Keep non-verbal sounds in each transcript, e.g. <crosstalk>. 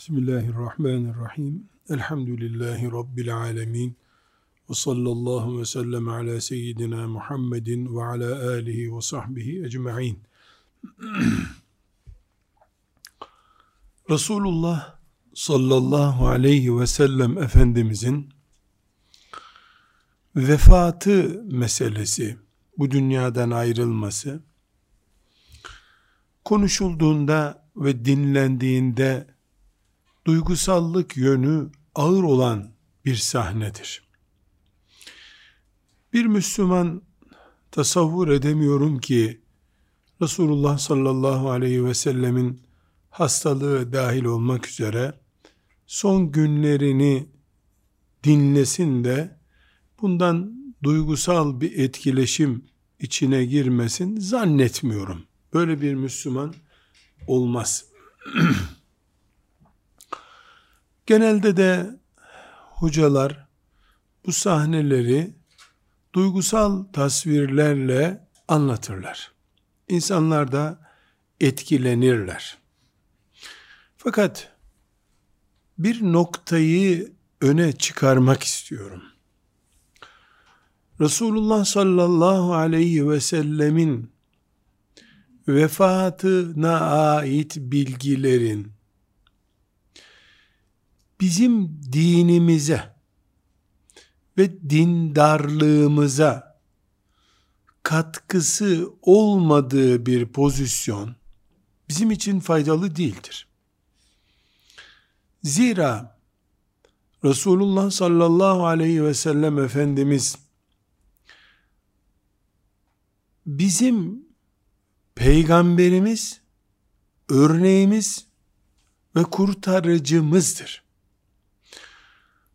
Bismillahirrahmanirrahim. Elhamdülillahi Rabbil alemin. Ve sallallahu ve sellem ala seyyidina Muhammedin ve ala alihi ve sahbihi ecma'in. Resulullah sallallahu aleyhi ve sellem Efendimizin vefatı meselesi, bu dünyadan ayrılması, konuşulduğunda ve dinlendiğinde duygusallık yönü ağır olan bir sahnedir. Bir Müslüman tasavvur edemiyorum ki Resulullah sallallahu aleyhi ve sellemin hastalığı dahil olmak üzere son günlerini dinlesin de bundan duygusal bir etkileşim içine girmesin zannetmiyorum. Böyle bir Müslüman olmaz. <clears throat> Genelde de hocalar bu sahneleri duygusal tasvirlerle anlatırlar. İnsanlar da etkilenirler. Fakat bir noktayı öne çıkarmak istiyorum. Resulullah sallallahu aleyhi ve sellemin vefatına ait bilgilerin bizim dinimize ve dindarlığımıza katkısı olmadığı bir pozisyon bizim için faydalı değildir. Zira Resulullah sallallahu aleyhi ve sellem Efendimiz bizim peygamberimiz, örneğimiz ve kurtarıcımızdır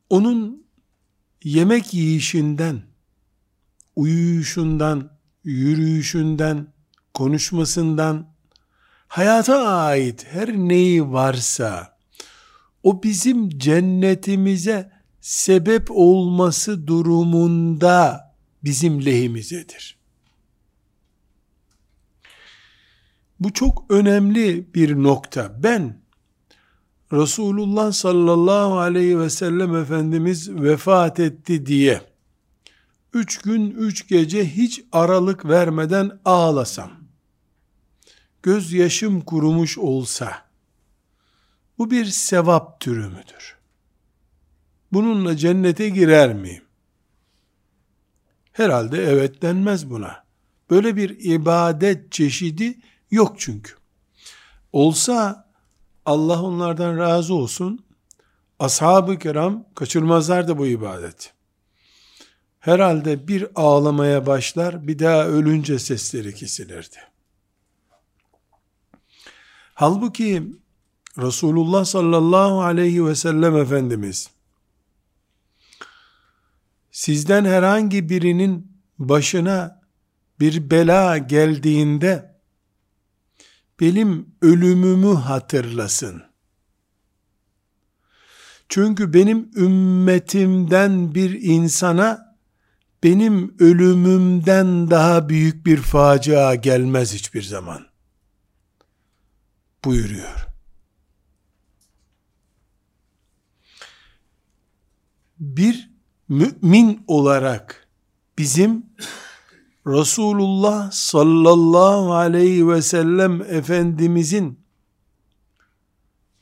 onun yemek yiyişinden, uyuyuşundan, yürüyüşünden, konuşmasından, hayata ait her neyi varsa, o bizim cennetimize sebep olması durumunda bizim lehimizedir. Bu çok önemli bir nokta. Ben Resulullah sallallahu aleyhi ve sellem Efendimiz vefat etti diye üç gün üç gece hiç aralık vermeden ağlasam, gözyaşım kurumuş olsa, bu bir sevap türü müdür? Bununla cennete girer miyim? Herhalde evet denmez buna. Böyle bir ibadet çeşidi yok çünkü. Olsa Allah onlardan razı olsun. Ashab-ı kiram kaçırmazlardı bu ibadet. Herhalde bir ağlamaya başlar, bir daha ölünce sesleri kesilirdi. Halbuki Resulullah sallallahu aleyhi ve sellem Efendimiz sizden herhangi birinin başına bir bela geldiğinde benim ölümümü hatırlasın. Çünkü benim ümmetimden bir insana benim ölümümden daha büyük bir facia gelmez hiçbir zaman. Buyuruyor. Bir mümin olarak bizim Resulullah sallallahu aleyhi ve sellem Efendimizin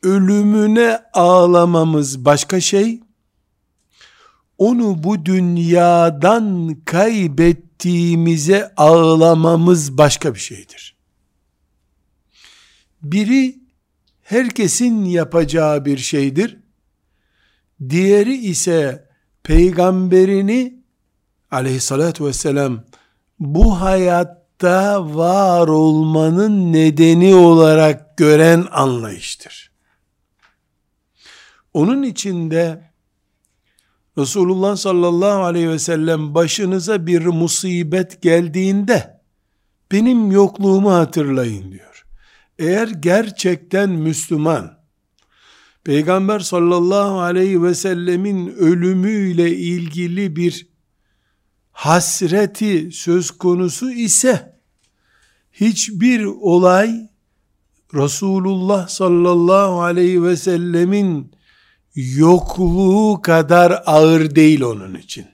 ölümüne ağlamamız başka şey, onu bu dünyadan kaybettiğimize ağlamamız başka bir şeydir. Biri herkesin yapacağı bir şeydir. Diğeri ise peygamberini aleyhissalatü vesselam bu hayatta var olmanın nedeni olarak gören anlayıştır. Onun içinde Resulullah sallallahu aleyhi ve sellem başınıza bir musibet geldiğinde benim yokluğumu hatırlayın diyor. Eğer gerçekten Müslüman, Peygamber sallallahu aleyhi ve sellemin ölümüyle ilgili bir hasreti söz konusu ise hiçbir olay Resulullah sallallahu aleyhi ve sellemin yokluğu kadar ağır değil onun için.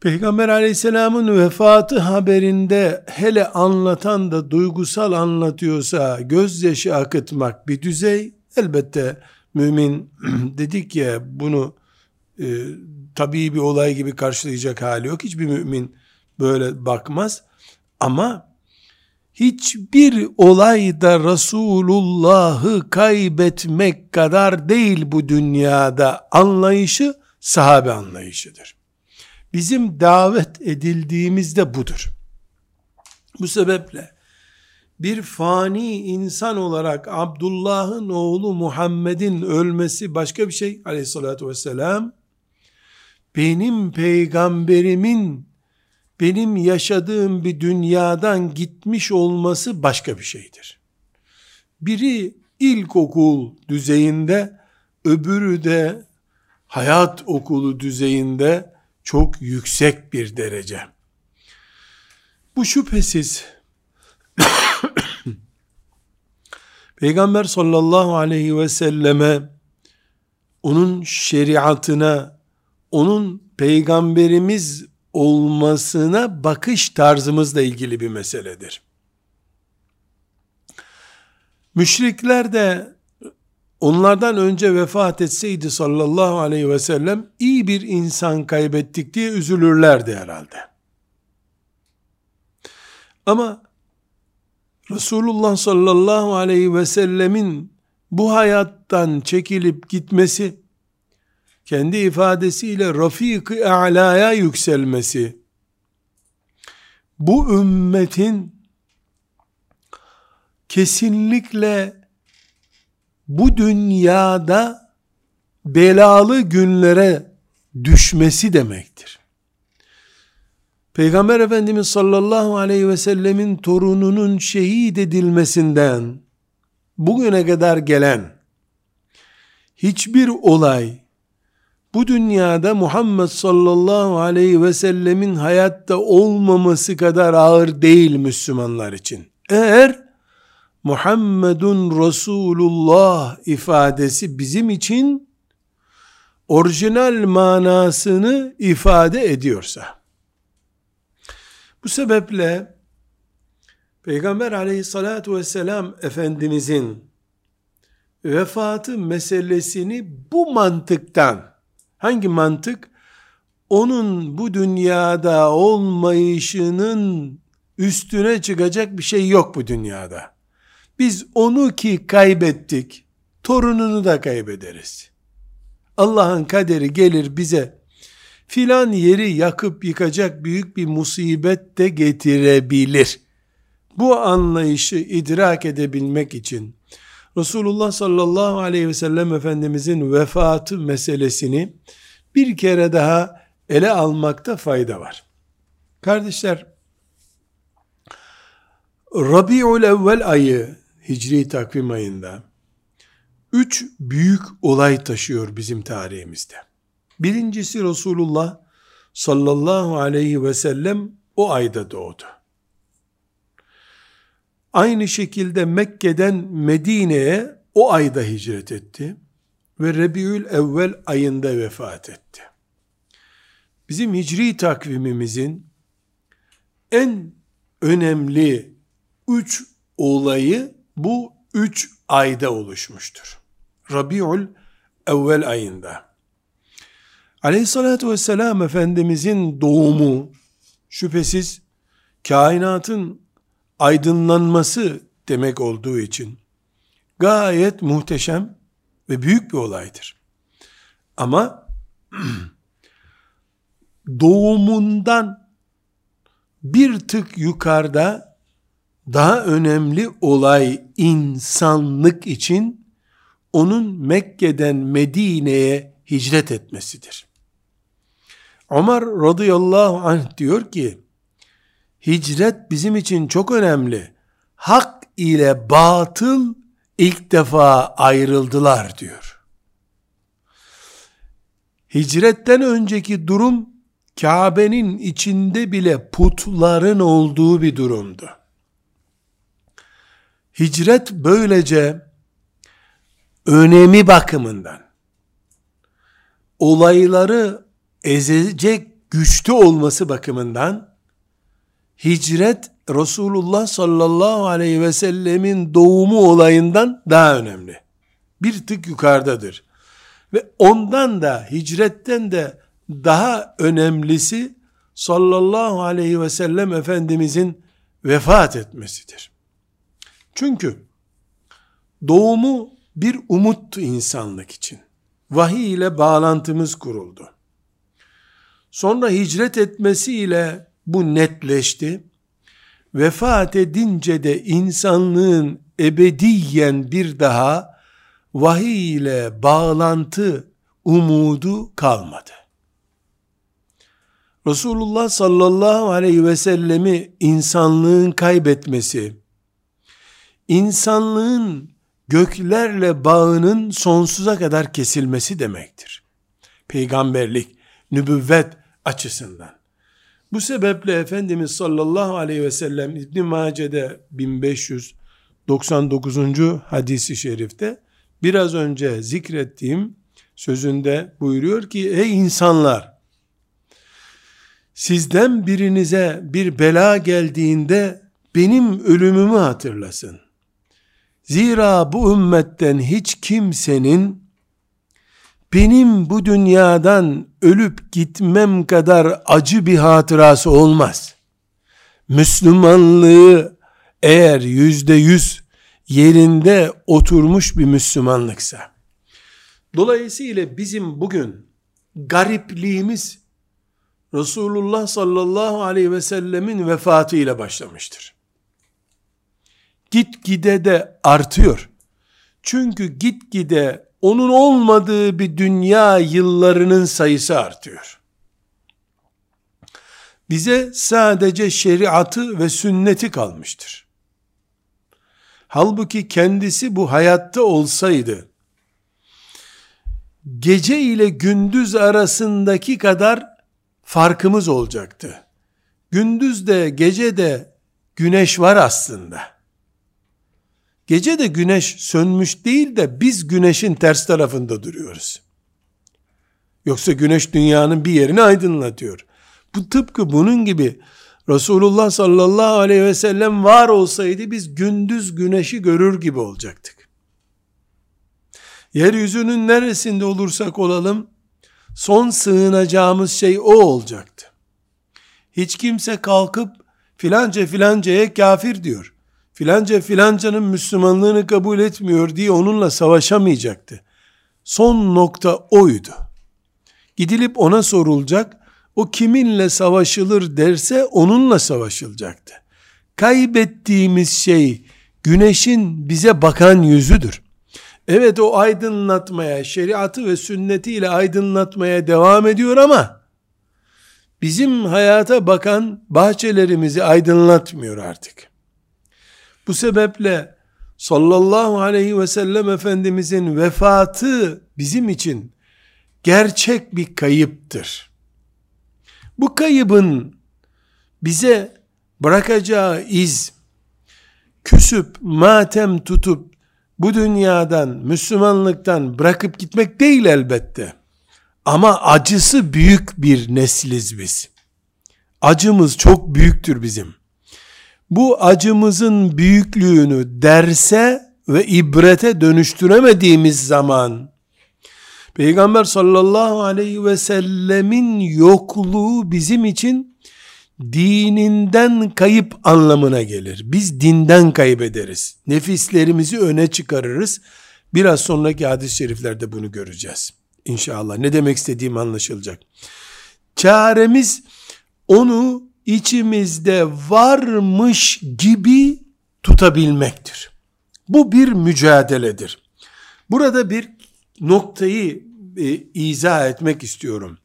Peygamber aleyhisselamın vefatı haberinde hele anlatan da duygusal anlatıyorsa gözyaşı akıtmak bir düzey elbette mümin <clears throat> dedik ya bunu e, tabii bir olay gibi karşılayacak hali yok. Hiçbir mümin böyle bakmaz. Ama hiçbir olayda Resulullah'ı kaybetmek kadar değil bu dünyada anlayışı sahabe anlayışıdır. Bizim davet edildiğimizde budur. Bu sebeple bir fani insan olarak Abdullah'ın oğlu Muhammed'in ölmesi başka bir şey aleyhissalatü vesselam benim peygamberimin benim yaşadığım bir dünyadan gitmiş olması başka bir şeydir. Biri ilkokul düzeyinde, öbürü de hayat okulu düzeyinde çok yüksek bir derece. Bu şüphesiz <coughs> Peygamber sallallahu aleyhi ve selleme onun şeriatına onun peygamberimiz olmasına bakış tarzımızla ilgili bir meseledir. Müşrikler de onlardan önce vefat etseydi sallallahu aleyhi ve sellem iyi bir insan kaybettik diye üzülürlerdi herhalde. Ama Resulullah sallallahu aleyhi ve sellemin bu hayattan çekilip gitmesi kendi ifadesiyle Rafik-i A'la'ya yükselmesi, bu ümmetin kesinlikle bu dünyada belalı günlere düşmesi demektir. Peygamber Efendimiz sallallahu aleyhi ve sellemin torununun şehit edilmesinden bugüne kadar gelen hiçbir olay bu dünyada Muhammed sallallahu aleyhi ve sellemin hayatta olmaması kadar ağır değil Müslümanlar için. Eğer Muhammedun Resulullah ifadesi bizim için orijinal manasını ifade ediyorsa, bu sebeple Peygamber aleyhissalatu vesselam Efendimizin vefatı meselesini bu mantıktan Hangi mantık? Onun bu dünyada olmayışının üstüne çıkacak bir şey yok bu dünyada. Biz onu ki kaybettik, torununu da kaybederiz. Allah'ın kaderi gelir bize filan yeri yakıp yıkacak büyük bir musibet de getirebilir. Bu anlayışı idrak edebilmek için Resulullah sallallahu aleyhi ve sellem Efendimizin vefatı meselesini bir kere daha ele almakta fayda var. Kardeşler, Rabi'ul evvel ayı, Hicri takvim ayında, üç büyük olay taşıyor bizim tarihimizde. Birincisi Resulullah sallallahu aleyhi ve sellem o ayda doğdu. Aynı şekilde Mekke'den Medine'ye o ayda hicret etti ve Rebiül evvel ayında vefat etti. Bizim hicri takvimimizin en önemli üç olayı bu üç ayda oluşmuştur. Rabiül evvel ayında. Aleyhissalatü vesselam Efendimizin doğumu şüphesiz kainatın aydınlanması demek olduğu için gayet muhteşem ve büyük bir olaydır. Ama <clears throat> doğumundan bir tık yukarıda daha önemli olay insanlık için onun Mekke'den Medine'ye hicret etmesidir. Ömer radıyallahu anh diyor ki hicret bizim için çok önemli. Hak ile batıl ilk defa ayrıldılar diyor. Hicretten önceki durum Kabe'nin içinde bile putların olduğu bir durumdu. Hicret böylece önemi bakımından olayları ezecek güçlü olması bakımından hicret Resulullah sallallahu aleyhi ve sellemin doğumu olayından daha önemli. Bir tık yukarıdadır. Ve ondan da hicretten de daha önemlisi sallallahu aleyhi ve sellem Efendimizin vefat etmesidir. Çünkü doğumu bir umuttu insanlık için. Vahiy ile bağlantımız kuruldu. Sonra hicret etmesiyle bu netleşti. Vefat edince de insanlığın ebediyen bir daha vahiy ile bağlantı umudu kalmadı. Resulullah sallallahu aleyhi ve sellemi insanlığın kaybetmesi, insanlığın göklerle bağının sonsuza kadar kesilmesi demektir. Peygamberlik, nübüvvet açısından. Bu sebeple Efendimiz sallallahu aleyhi ve sellem İbn Mace'de 1599. hadisi şerifte biraz önce zikrettiğim sözünde buyuruyor ki ey insanlar sizden birinize bir bela geldiğinde benim ölümümü hatırlasın. Zira bu ümmetten hiç kimsenin benim bu dünyadan ölüp gitmem kadar acı bir hatırası olmaz. Müslümanlığı eğer yüzde yüz yerinde oturmuş bir Müslümanlıksa, dolayısıyla bizim bugün garipliğimiz Resulullah sallallahu aleyhi ve sellemin vefatı ile başlamıştır. Gitgide de artıyor. Çünkü gitgide onun olmadığı bir dünya yıllarının sayısı artıyor. Bize sadece şeriatı ve sünneti kalmıştır. Halbuki kendisi bu hayatta olsaydı, gece ile gündüz arasındaki kadar farkımız olacaktı. Gündüz de gece de güneş var aslında. Gece de güneş sönmüş değil de biz güneşin ters tarafında duruyoruz. Yoksa güneş dünyanın bir yerini aydınlatıyor. Bu tıpkı bunun gibi Resulullah sallallahu aleyhi ve sellem var olsaydı biz gündüz güneşi görür gibi olacaktık. Yeryüzünün neresinde olursak olalım son sığınacağımız şey o olacaktı. Hiç kimse kalkıp filanca filancaya kafir diyor. Filanca filancanın Müslümanlığını kabul etmiyor diye onunla savaşamayacaktı. Son nokta oydu. Gidilip ona sorulacak, o kiminle savaşılır derse onunla savaşılacaktı. Kaybettiğimiz şey güneşin bize bakan yüzüdür. Evet o aydınlatmaya, şeriatı ve sünnetiyle aydınlatmaya devam ediyor ama bizim hayata bakan bahçelerimizi aydınlatmıyor artık. Bu sebeple sallallahu aleyhi ve sellem Efendimizin vefatı bizim için gerçek bir kayıptır. Bu kaybın bize bırakacağı iz, küsüp matem tutup bu dünyadan, Müslümanlıktan bırakıp gitmek değil elbette. Ama acısı büyük bir nesliz biz. Acımız çok büyüktür bizim. Bu acımızın büyüklüğünü derse ve ibrete dönüştüremediğimiz zaman Peygamber sallallahu aleyhi ve sellemin yokluğu bizim için dininden kayıp anlamına gelir. Biz dinden kaybederiz. Nefislerimizi öne çıkarırız. Biraz sonraki hadis-i şeriflerde bunu göreceğiz. İnşallah. Ne demek istediğim anlaşılacak. Çaremiz onu içimizde varmış gibi tutabilmektir. Bu bir mücadeledir. Burada bir noktayı e, izah etmek istiyorum.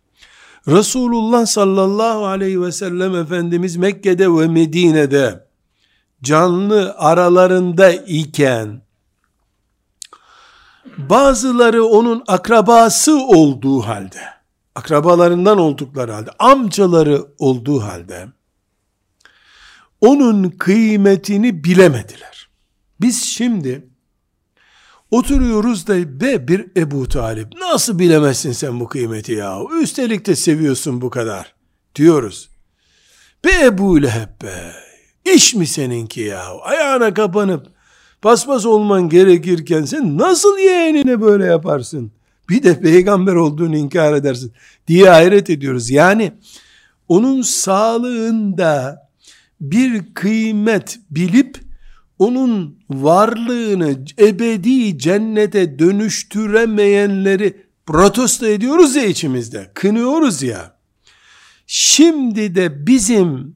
Resulullah sallallahu aleyhi ve sellem Efendimiz Mekke'de ve Medine'de canlı aralarında iken bazıları onun akrabası olduğu halde akrabalarından oldukları halde amcaları olduğu halde onun kıymetini bilemediler. Biz şimdi oturuyoruz da be bir Ebu Talip nasıl bilemezsin sen bu kıymeti ya üstelik de seviyorsun bu kadar diyoruz. Be Ebu Leheb be iş mi seninki ya ayağına kapanıp paspas olman gerekirken sen nasıl yeğenine böyle yaparsın? Bir de peygamber olduğunu inkar edersin diye hayret ediyoruz. Yani onun sağlığında bir kıymet bilip onun varlığını ebedi cennete dönüştüremeyenleri protesto ediyoruz ya içimizde. Kınıyoruz ya. Şimdi de bizim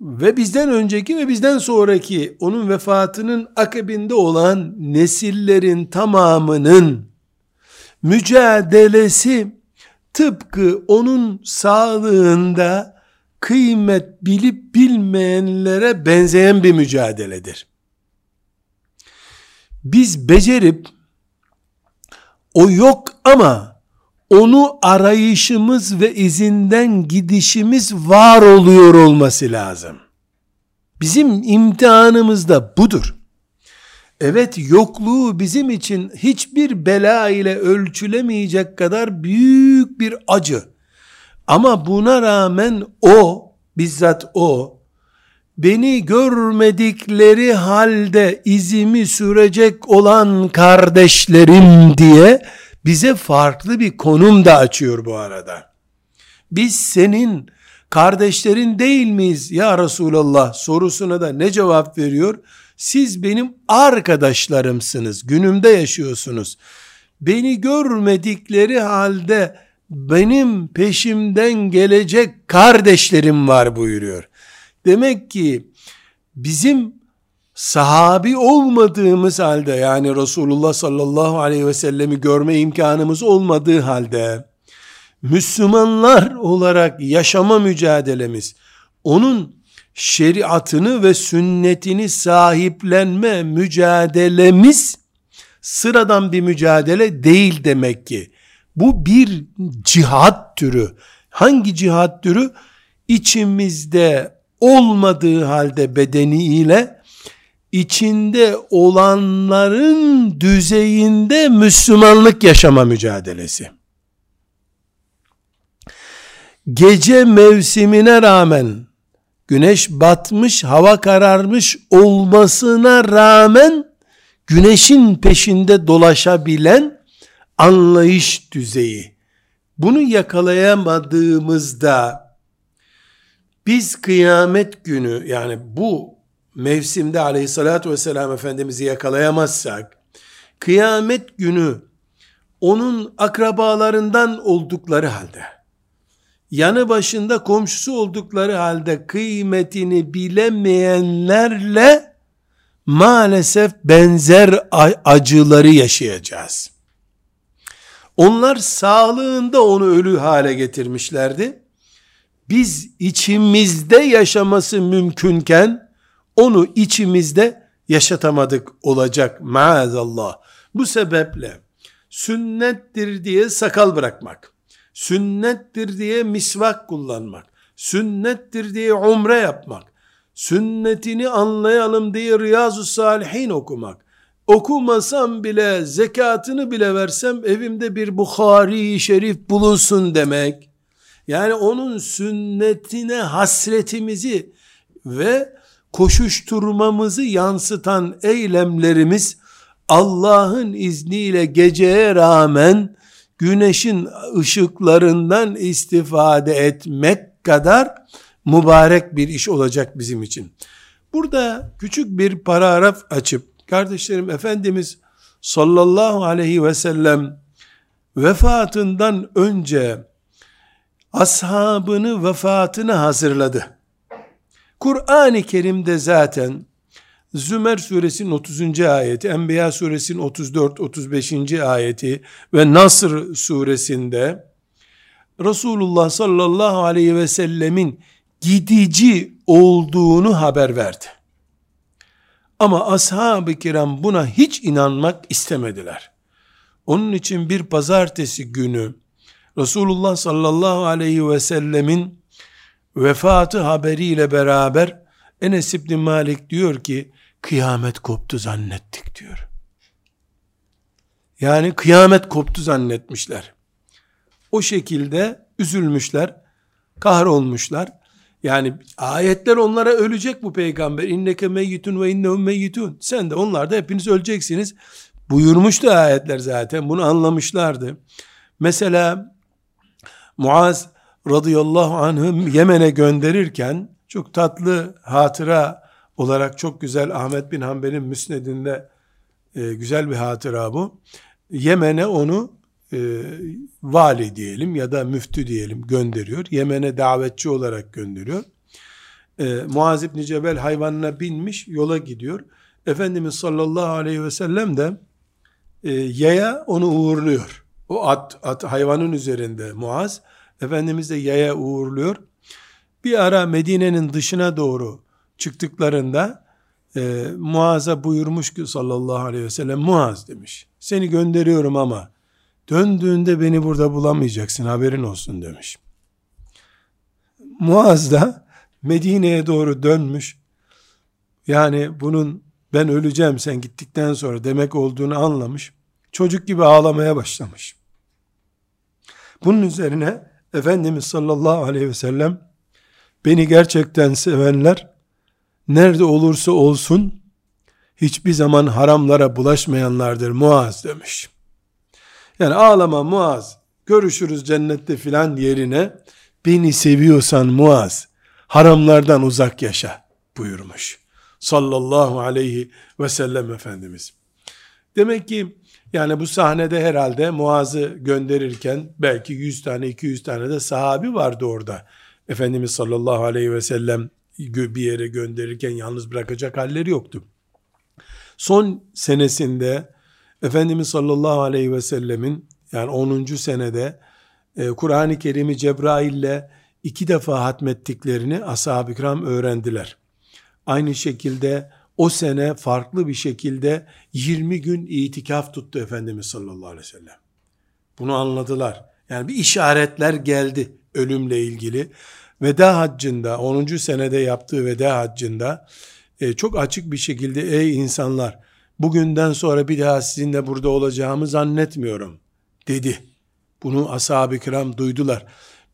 ve bizden önceki ve bizden sonraki onun vefatının akabinde olan nesillerin tamamının mücadelesi tıpkı onun sağlığında kıymet bilip bilmeyenlere benzeyen bir mücadeledir. Biz becerip o yok ama onu arayışımız ve izinden gidişimiz var oluyor olması lazım. Bizim imtihanımız da budur. Evet yokluğu bizim için hiçbir bela ile ölçülemeyecek kadar büyük bir acı. Ama buna rağmen o, bizzat o, beni görmedikleri halde izimi sürecek olan kardeşlerim diye bize farklı bir konum da açıyor bu arada. Biz senin kardeşlerin değil miyiz ya Resulallah sorusuna da ne cevap veriyor? Siz benim arkadaşlarımsınız. Günümde yaşıyorsunuz. Beni görmedikleri halde benim peşimden gelecek kardeşlerim var buyuruyor. Demek ki bizim sahabi olmadığımız halde yani Resulullah sallallahu aleyhi ve sellemi görme imkanımız olmadığı halde Müslümanlar olarak yaşama mücadelemiz onun şeriatını ve sünnetini sahiplenme mücadelemiz sıradan bir mücadele değil demek ki. Bu bir cihat türü. Hangi cihat türü? İçimizde olmadığı halde bedeniyle içinde olanların düzeyinde Müslümanlık yaşama mücadelesi. Gece mevsimine rağmen güneş batmış, hava kararmış olmasına rağmen güneşin peşinde dolaşabilen anlayış düzeyi. Bunu yakalayamadığımızda biz kıyamet günü yani bu mevsimde aleyhissalatü vesselam Efendimiz'i yakalayamazsak kıyamet günü onun akrabalarından oldukları halde yanı başında komşusu oldukları halde kıymetini bilemeyenlerle maalesef benzer acıları yaşayacağız. Onlar sağlığında onu ölü hale getirmişlerdi. Biz içimizde yaşaması mümkünken onu içimizde yaşatamadık olacak maazallah. Bu sebeple sünnettir diye sakal bırakmak, sünnettir diye misvak kullanmak, sünnettir diye umre yapmak, sünnetini anlayalım diye Riyazu Salihin okumak, okumasam bile zekatını bile versem evimde bir Bukhari şerif bulunsun demek. Yani onun sünnetine hasretimizi ve koşuşturmamızı yansıtan eylemlerimiz Allah'ın izniyle geceye rağmen güneşin ışıklarından istifade etmek kadar mübarek bir iş olacak bizim için. Burada küçük bir paragraf açıp kardeşlerim Efendimiz sallallahu aleyhi ve sellem vefatından önce ashabını vefatını hazırladı. Kur'an-ı Kerim'de zaten Zümer suresinin 30. ayeti, Enbiya suresinin 34-35. ayeti ve Nasr suresinde Resulullah sallallahu aleyhi ve sellemin gidici olduğunu haber verdi. Ama ashab-ı kiram buna hiç inanmak istemediler. Onun için bir pazartesi günü Resulullah sallallahu aleyhi ve sellemin vefatı haberiyle beraber Enes İbni Malik diyor ki kıyamet koptu zannettik diyor. Yani kıyamet koptu zannetmişler. O şekilde üzülmüşler, kahrolmuşlar. Yani ayetler onlara ölecek bu peygamber. İnneke meyyitun ve innehum meyyitun. Sen de onlar da hepiniz öleceksiniz. Buyurmuştu ayetler zaten. Bunu anlamışlardı. Mesela Muaz radıyallahu anh'ı Yemen'e gönderirken çok tatlı hatıra olarak çok güzel Ahmet bin Hanbel'in müsnedinde e, güzel bir hatıra bu. Yemen'e onu e, vali diyelim ya da müftü diyelim gönderiyor. Yemen'e davetçi olarak gönderiyor. E, Muaz İbni Cebel hayvanına binmiş yola gidiyor. Efendimiz sallallahu aleyhi ve sellem de e, yaya onu uğurluyor. O at, at hayvanın üzerinde Muaz. Efendimiz de yaya uğurluyor. Bir ara Medine'nin dışına doğru çıktıklarında e, Muaz'a buyurmuş ki sallallahu aleyhi ve sellem Muaz demiş. Seni gönderiyorum ama döndüğünde beni burada bulamayacaksın haberin olsun demiş. Muaz da Medine'ye doğru dönmüş. Yani bunun ben öleceğim sen gittikten sonra demek olduğunu anlamış. Çocuk gibi ağlamaya başlamış. Bunun üzerine Efendimiz sallallahu aleyhi ve sellem beni gerçekten sevenler nerede olursa olsun hiçbir zaman haramlara bulaşmayanlardır Muaz demiş. Yani ağlama Muaz görüşürüz cennette filan yerine beni seviyorsan Muaz haramlardan uzak yaşa buyurmuş. Sallallahu aleyhi ve sellem Efendimiz. Demek ki yani bu sahnede herhalde Muaz'ı gönderirken belki 100 tane 200 tane de sahabi vardı orada. Efendimiz sallallahu aleyhi ve sellem bir yere gönderirken yalnız bırakacak halleri yoktu. Son senesinde Efendimiz sallallahu aleyhi ve sellemin yani 10. senede e, Kur'an-ı Kerim'i Cebrail ile iki defa hatmettiklerini ashab-ı kiram öğrendiler. Aynı şekilde o sene farklı bir şekilde 20 gün itikaf tuttu Efendimiz sallallahu aleyhi ve sellem. Bunu anladılar. Yani bir işaretler geldi ölümle ilgili. Veda haccında 10. senede yaptığı veda haccında e, çok açık bir şekilde ey insanlar bugünden sonra bir daha sizinle burada olacağımı zannetmiyorum dedi. Bunu ashab-ı kiram duydular.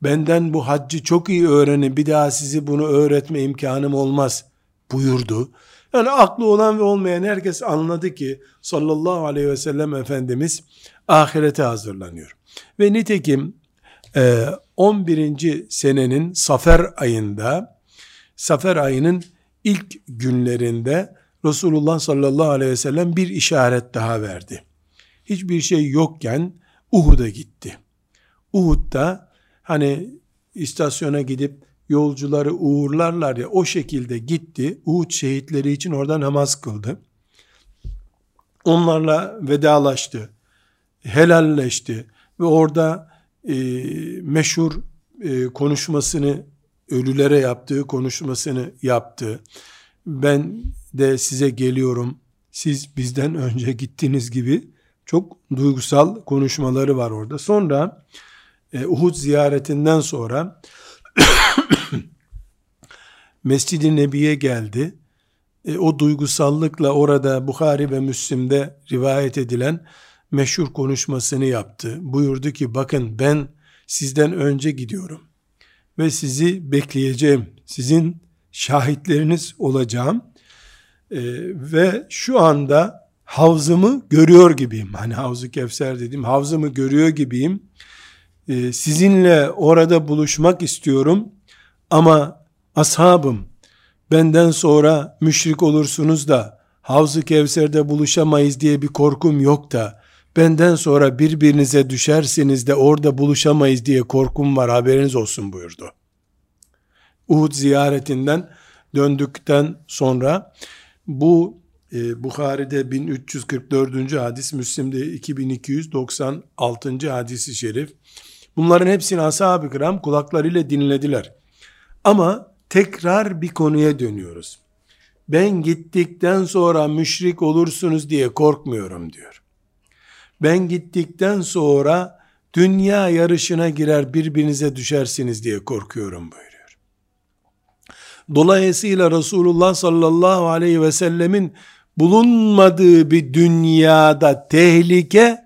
Benden bu haccı çok iyi öğrenin bir daha sizi bunu öğretme imkanım olmaz buyurdu. Yani aklı olan ve olmayan herkes anladı ki sallallahu aleyhi ve sellem Efendimiz ahirete hazırlanıyor. Ve nitekim 11. E, senenin Safer ayında Safer ayının ilk günlerinde Resulullah sallallahu aleyhi ve sellem bir işaret daha verdi. Hiçbir şey yokken Uhud'a gitti. Uhud'da hani istasyona gidip yolcuları uğurlarlar ya o şekilde gitti. Uhud şehitleri için orada namaz kıldı. Onlarla vedalaştı. Helalleşti ve orada e, meşhur e, konuşmasını ölülere yaptığı konuşmasını yaptı. Ben de size geliyorum. Siz bizden önce gittiğiniz gibi çok duygusal konuşmaları var orada. Sonra e, Uhud ziyaretinden sonra <coughs> Mescid-i Nebi'ye geldi. E, o duygusallıkla orada Bukhari ve Müslim'de rivayet edilen meşhur konuşmasını yaptı. Buyurdu ki bakın ben sizden önce gidiyorum ve sizi bekleyeceğim. Sizin şahitleriniz olacağım. E, ve şu anda havzımı görüyor gibiyim. Hani havzu Kevser dedim. Havzımı görüyor gibiyim. E, sizinle orada buluşmak istiyorum. Ama ashabım benden sonra müşrik olursunuz da Havz-ı Kevser'de buluşamayız diye bir korkum yok da benden sonra birbirinize düşerseniz de orada buluşamayız diye korkum var haberiniz olsun buyurdu. Uhud ziyaretinden döndükten sonra bu e, Bukhari'de 1344. hadis, Müslim'de 2296. hadisi şerif. Bunların hepsini ashab-ı kiram kulaklarıyla dinlediler. Ama tekrar bir konuya dönüyoruz. Ben gittikten sonra müşrik olursunuz diye korkmuyorum diyor. Ben gittikten sonra dünya yarışına girer birbirinize düşersiniz diye korkuyorum buyuruyor. Dolayısıyla Resulullah sallallahu aleyhi ve sellemin bulunmadığı bir dünyada tehlike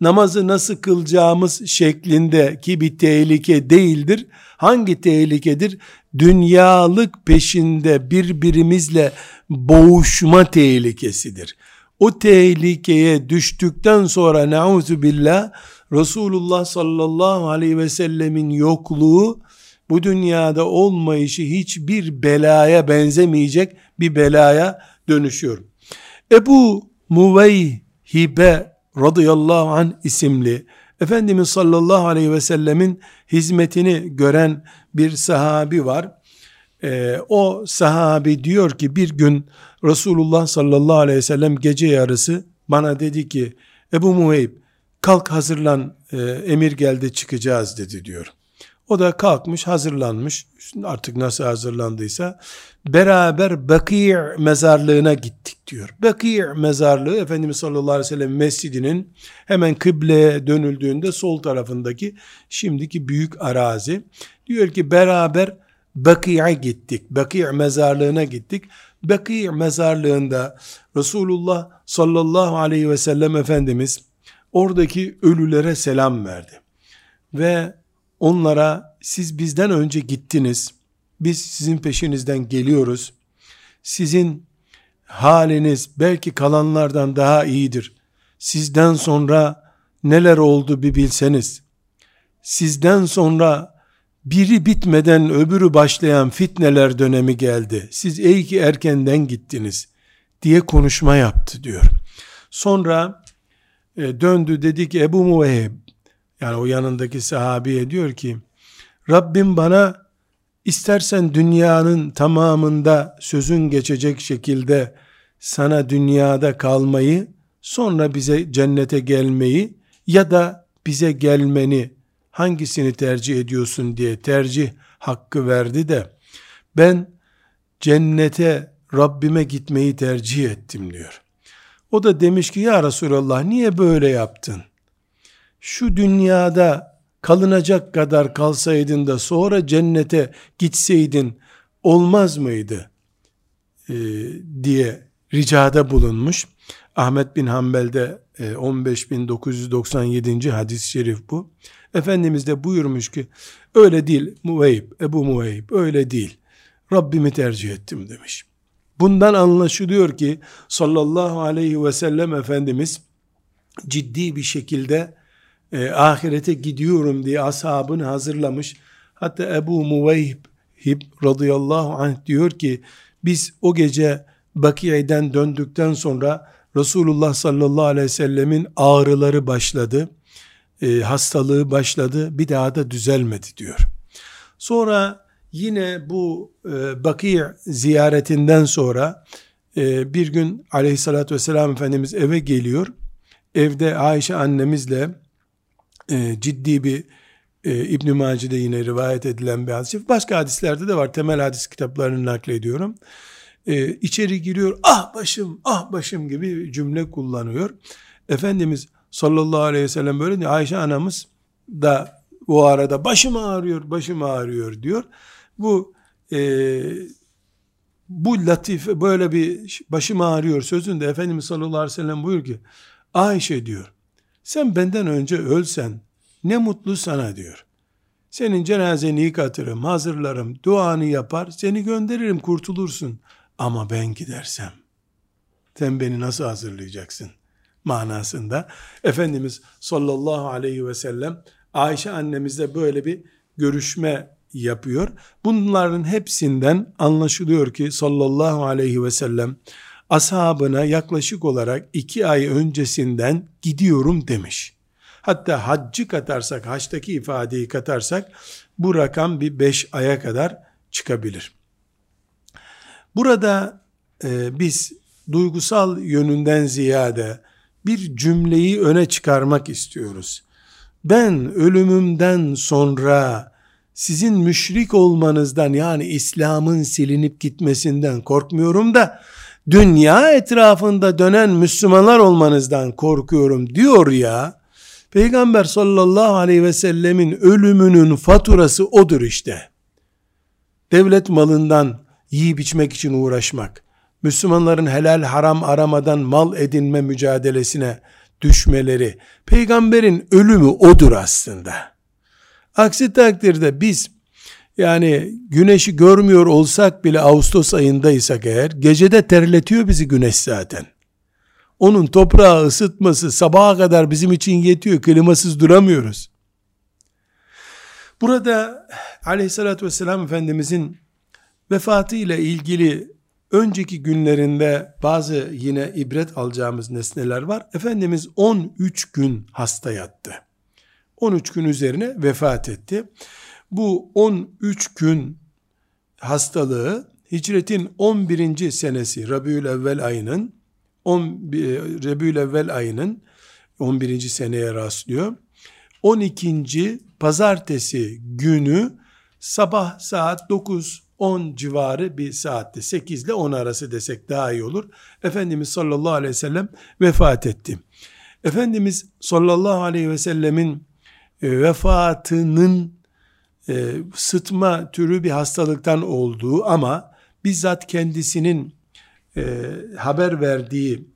namazı nasıl kılacağımız şeklindeki bir tehlike değildir. Hangi tehlikedir? Dünyalık peşinde birbirimizle boğuşma tehlikesidir. O tehlikeye düştükten sonra nauzu billah Resulullah sallallahu aleyhi ve sellemin yokluğu bu dünyada olmayışı hiçbir belaya benzemeyecek bir belaya dönüşüyor. Ebu Muveyhibe radıyallahu an isimli Efendimiz sallallahu aleyhi ve sellemin hizmetini gören bir sahabi var. Ee, o sahabi diyor ki bir gün Resulullah sallallahu aleyhi ve sellem gece yarısı bana dedi ki Ebu Muheyb kalk hazırlan e, emir geldi çıkacağız dedi diyor. O da kalkmış hazırlanmış artık nasıl hazırlandıysa beraber Bakî mezarlığına gittik diyor. Bakî mezarlığı Efendimiz sallallahu aleyhi ve sellem mescidinin hemen kıbleye dönüldüğünde sol tarafındaki şimdiki büyük arazi. Diyor ki beraber Bakî'ye gittik. Bakî mezarlığına gittik. Bakî mezarlığında Resulullah sallallahu aleyhi ve sellem Efendimiz oradaki ölülere selam verdi. Ve onlara siz bizden önce gittiniz. Biz sizin peşinizden geliyoruz. Sizin haliniz belki kalanlardan daha iyidir. Sizden sonra neler oldu bir bilseniz. Sizden sonra biri bitmeden öbürü başlayan fitneler dönemi geldi. Siz ey ki erkenden gittiniz diye konuşma yaptı diyor. Sonra e, döndü dedi ki Ebu Muveheb yani o yanındaki sahabiye diyor ki Rabbim bana istersen dünyanın tamamında sözün geçecek şekilde sana dünyada kalmayı sonra bize cennete gelmeyi ya da bize gelmeni hangisini tercih ediyorsun diye tercih hakkı verdi de ben cennete Rabbime gitmeyi tercih ettim diyor. O da demiş ki ya Resulallah niye böyle yaptın? Şu dünyada kalınacak kadar kalsaydın da sonra cennete gitseydin olmaz mıydı? Ee, diye ricada bulunmuş. Ahmet bin Hanbel'de 15997. E, hadis-i şerif bu. Efendimiz de buyurmuş ki öyle değil Muveyb, Ebu Muveyb öyle değil. Rabbimi tercih ettim demiş. Bundan anlaşılıyor ki sallallahu aleyhi ve sellem Efendimiz ciddi bir şekilde e, ahirete gidiyorum diye ashabını hazırlamış. Hatta Ebu Muveyb radıyallahu anh diyor ki biz o gece Bakiye'den döndükten sonra Resulullah sallallahu aleyhi ve sellemin ağrıları başladı. E, hastalığı başladı. Bir daha da düzelmedi diyor. Sonra yine bu e, Baki ziyaretinden sonra e, bir gün aleyhissalatü vesselam Efendimiz eve geliyor. Evde Ayşe annemizle e, ciddi bir e, İbn-i Maci'de yine rivayet edilen bir hadis. Başka hadislerde de var. Temel hadis kitaplarını naklediyorum. E, içeri giriyor. Ah başım, ah başım gibi cümle kullanıyor. Efendimiz sallallahu aleyhi ve sellem böyle diyor. Ayşe anamız da o arada başım ağrıyor, başım ağrıyor diyor. Bu e, bu latife böyle bir başım ağrıyor sözünde Efendimiz sallallahu aleyhi ve sellem buyur ki Ayşe diyor sen benden önce ölsen ne mutlu sana diyor. Senin cenazeni yıkatırım, hazırlarım, duanı yapar, seni gönderirim, kurtulursun. Ama ben gidersem, sen beni nasıl hazırlayacaksın? Manasında Efendimiz sallallahu aleyhi ve sellem Ayşe annemizle böyle bir görüşme yapıyor. Bunların hepsinden anlaşılıyor ki sallallahu aleyhi ve sellem ashabına yaklaşık olarak iki ay öncesinden gidiyorum demiş. Hatta haccı katarsak, haçtaki ifadeyi katarsak bu rakam bir beş aya kadar çıkabilir. Burada e, biz duygusal yönünden ziyade bir cümleyi öne çıkarmak istiyoruz. Ben ölümümden sonra sizin müşrik olmanızdan yani İslam'ın silinip gitmesinden korkmuyorum da dünya etrafında dönen Müslümanlar olmanızdan korkuyorum diyor ya. Peygamber sallallahu aleyhi ve sellemin ölümünün faturası odur işte. Devlet malından yiyip içmek için uğraşmak, Müslümanların helal haram aramadan mal edinme mücadelesine düşmeleri, peygamberin ölümü odur aslında. Aksi takdirde biz yani güneşi görmüyor olsak bile Ağustos ayındaysak eğer gecede terletiyor bizi güneş zaten. Onun toprağı ısıtması sabaha kadar bizim için yetiyor. Klimasız duramıyoruz. Burada aleyhissalatü vesselam Efendimizin vefatı ile ilgili önceki günlerinde bazı yine ibret alacağımız nesneler var. Efendimiz 13 gün hasta yattı. 13 gün üzerine vefat etti. Bu 13 gün hastalığı hicretin 11. senesi Rabiül Evvel ayının 10 Rabiül Evvel ayının 11. seneye rastlıyor. 12. pazartesi günü sabah saat 9 10 civarı bir saatte 8 ile 10 arası desek daha iyi olur. Efendimiz sallallahu aleyhi ve sellem vefat etti. Efendimiz sallallahu aleyhi ve sellemin e, vefatının e, sıtma türü bir hastalıktan olduğu ama bizzat kendisinin e, haber verdiği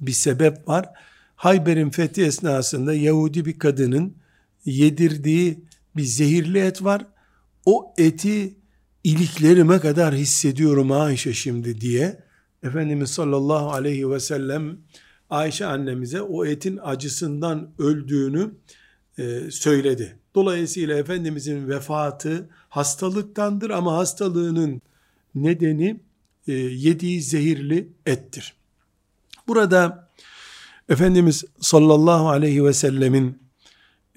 bir sebep var. Hayber'in fethi esnasında Yahudi bir kadının yedirdiği bir zehirli et var. O eti iliklerime kadar hissediyorum Ayşe şimdi diye Efendimiz sallallahu aleyhi ve sellem Ayşe annemize o etin acısından öldüğünü e, söyledi. Dolayısıyla Efendimizin vefatı hastalıktandır ama hastalığının nedeni e, yediği zehirli ettir. Burada Efendimiz sallallahu aleyhi ve sellemin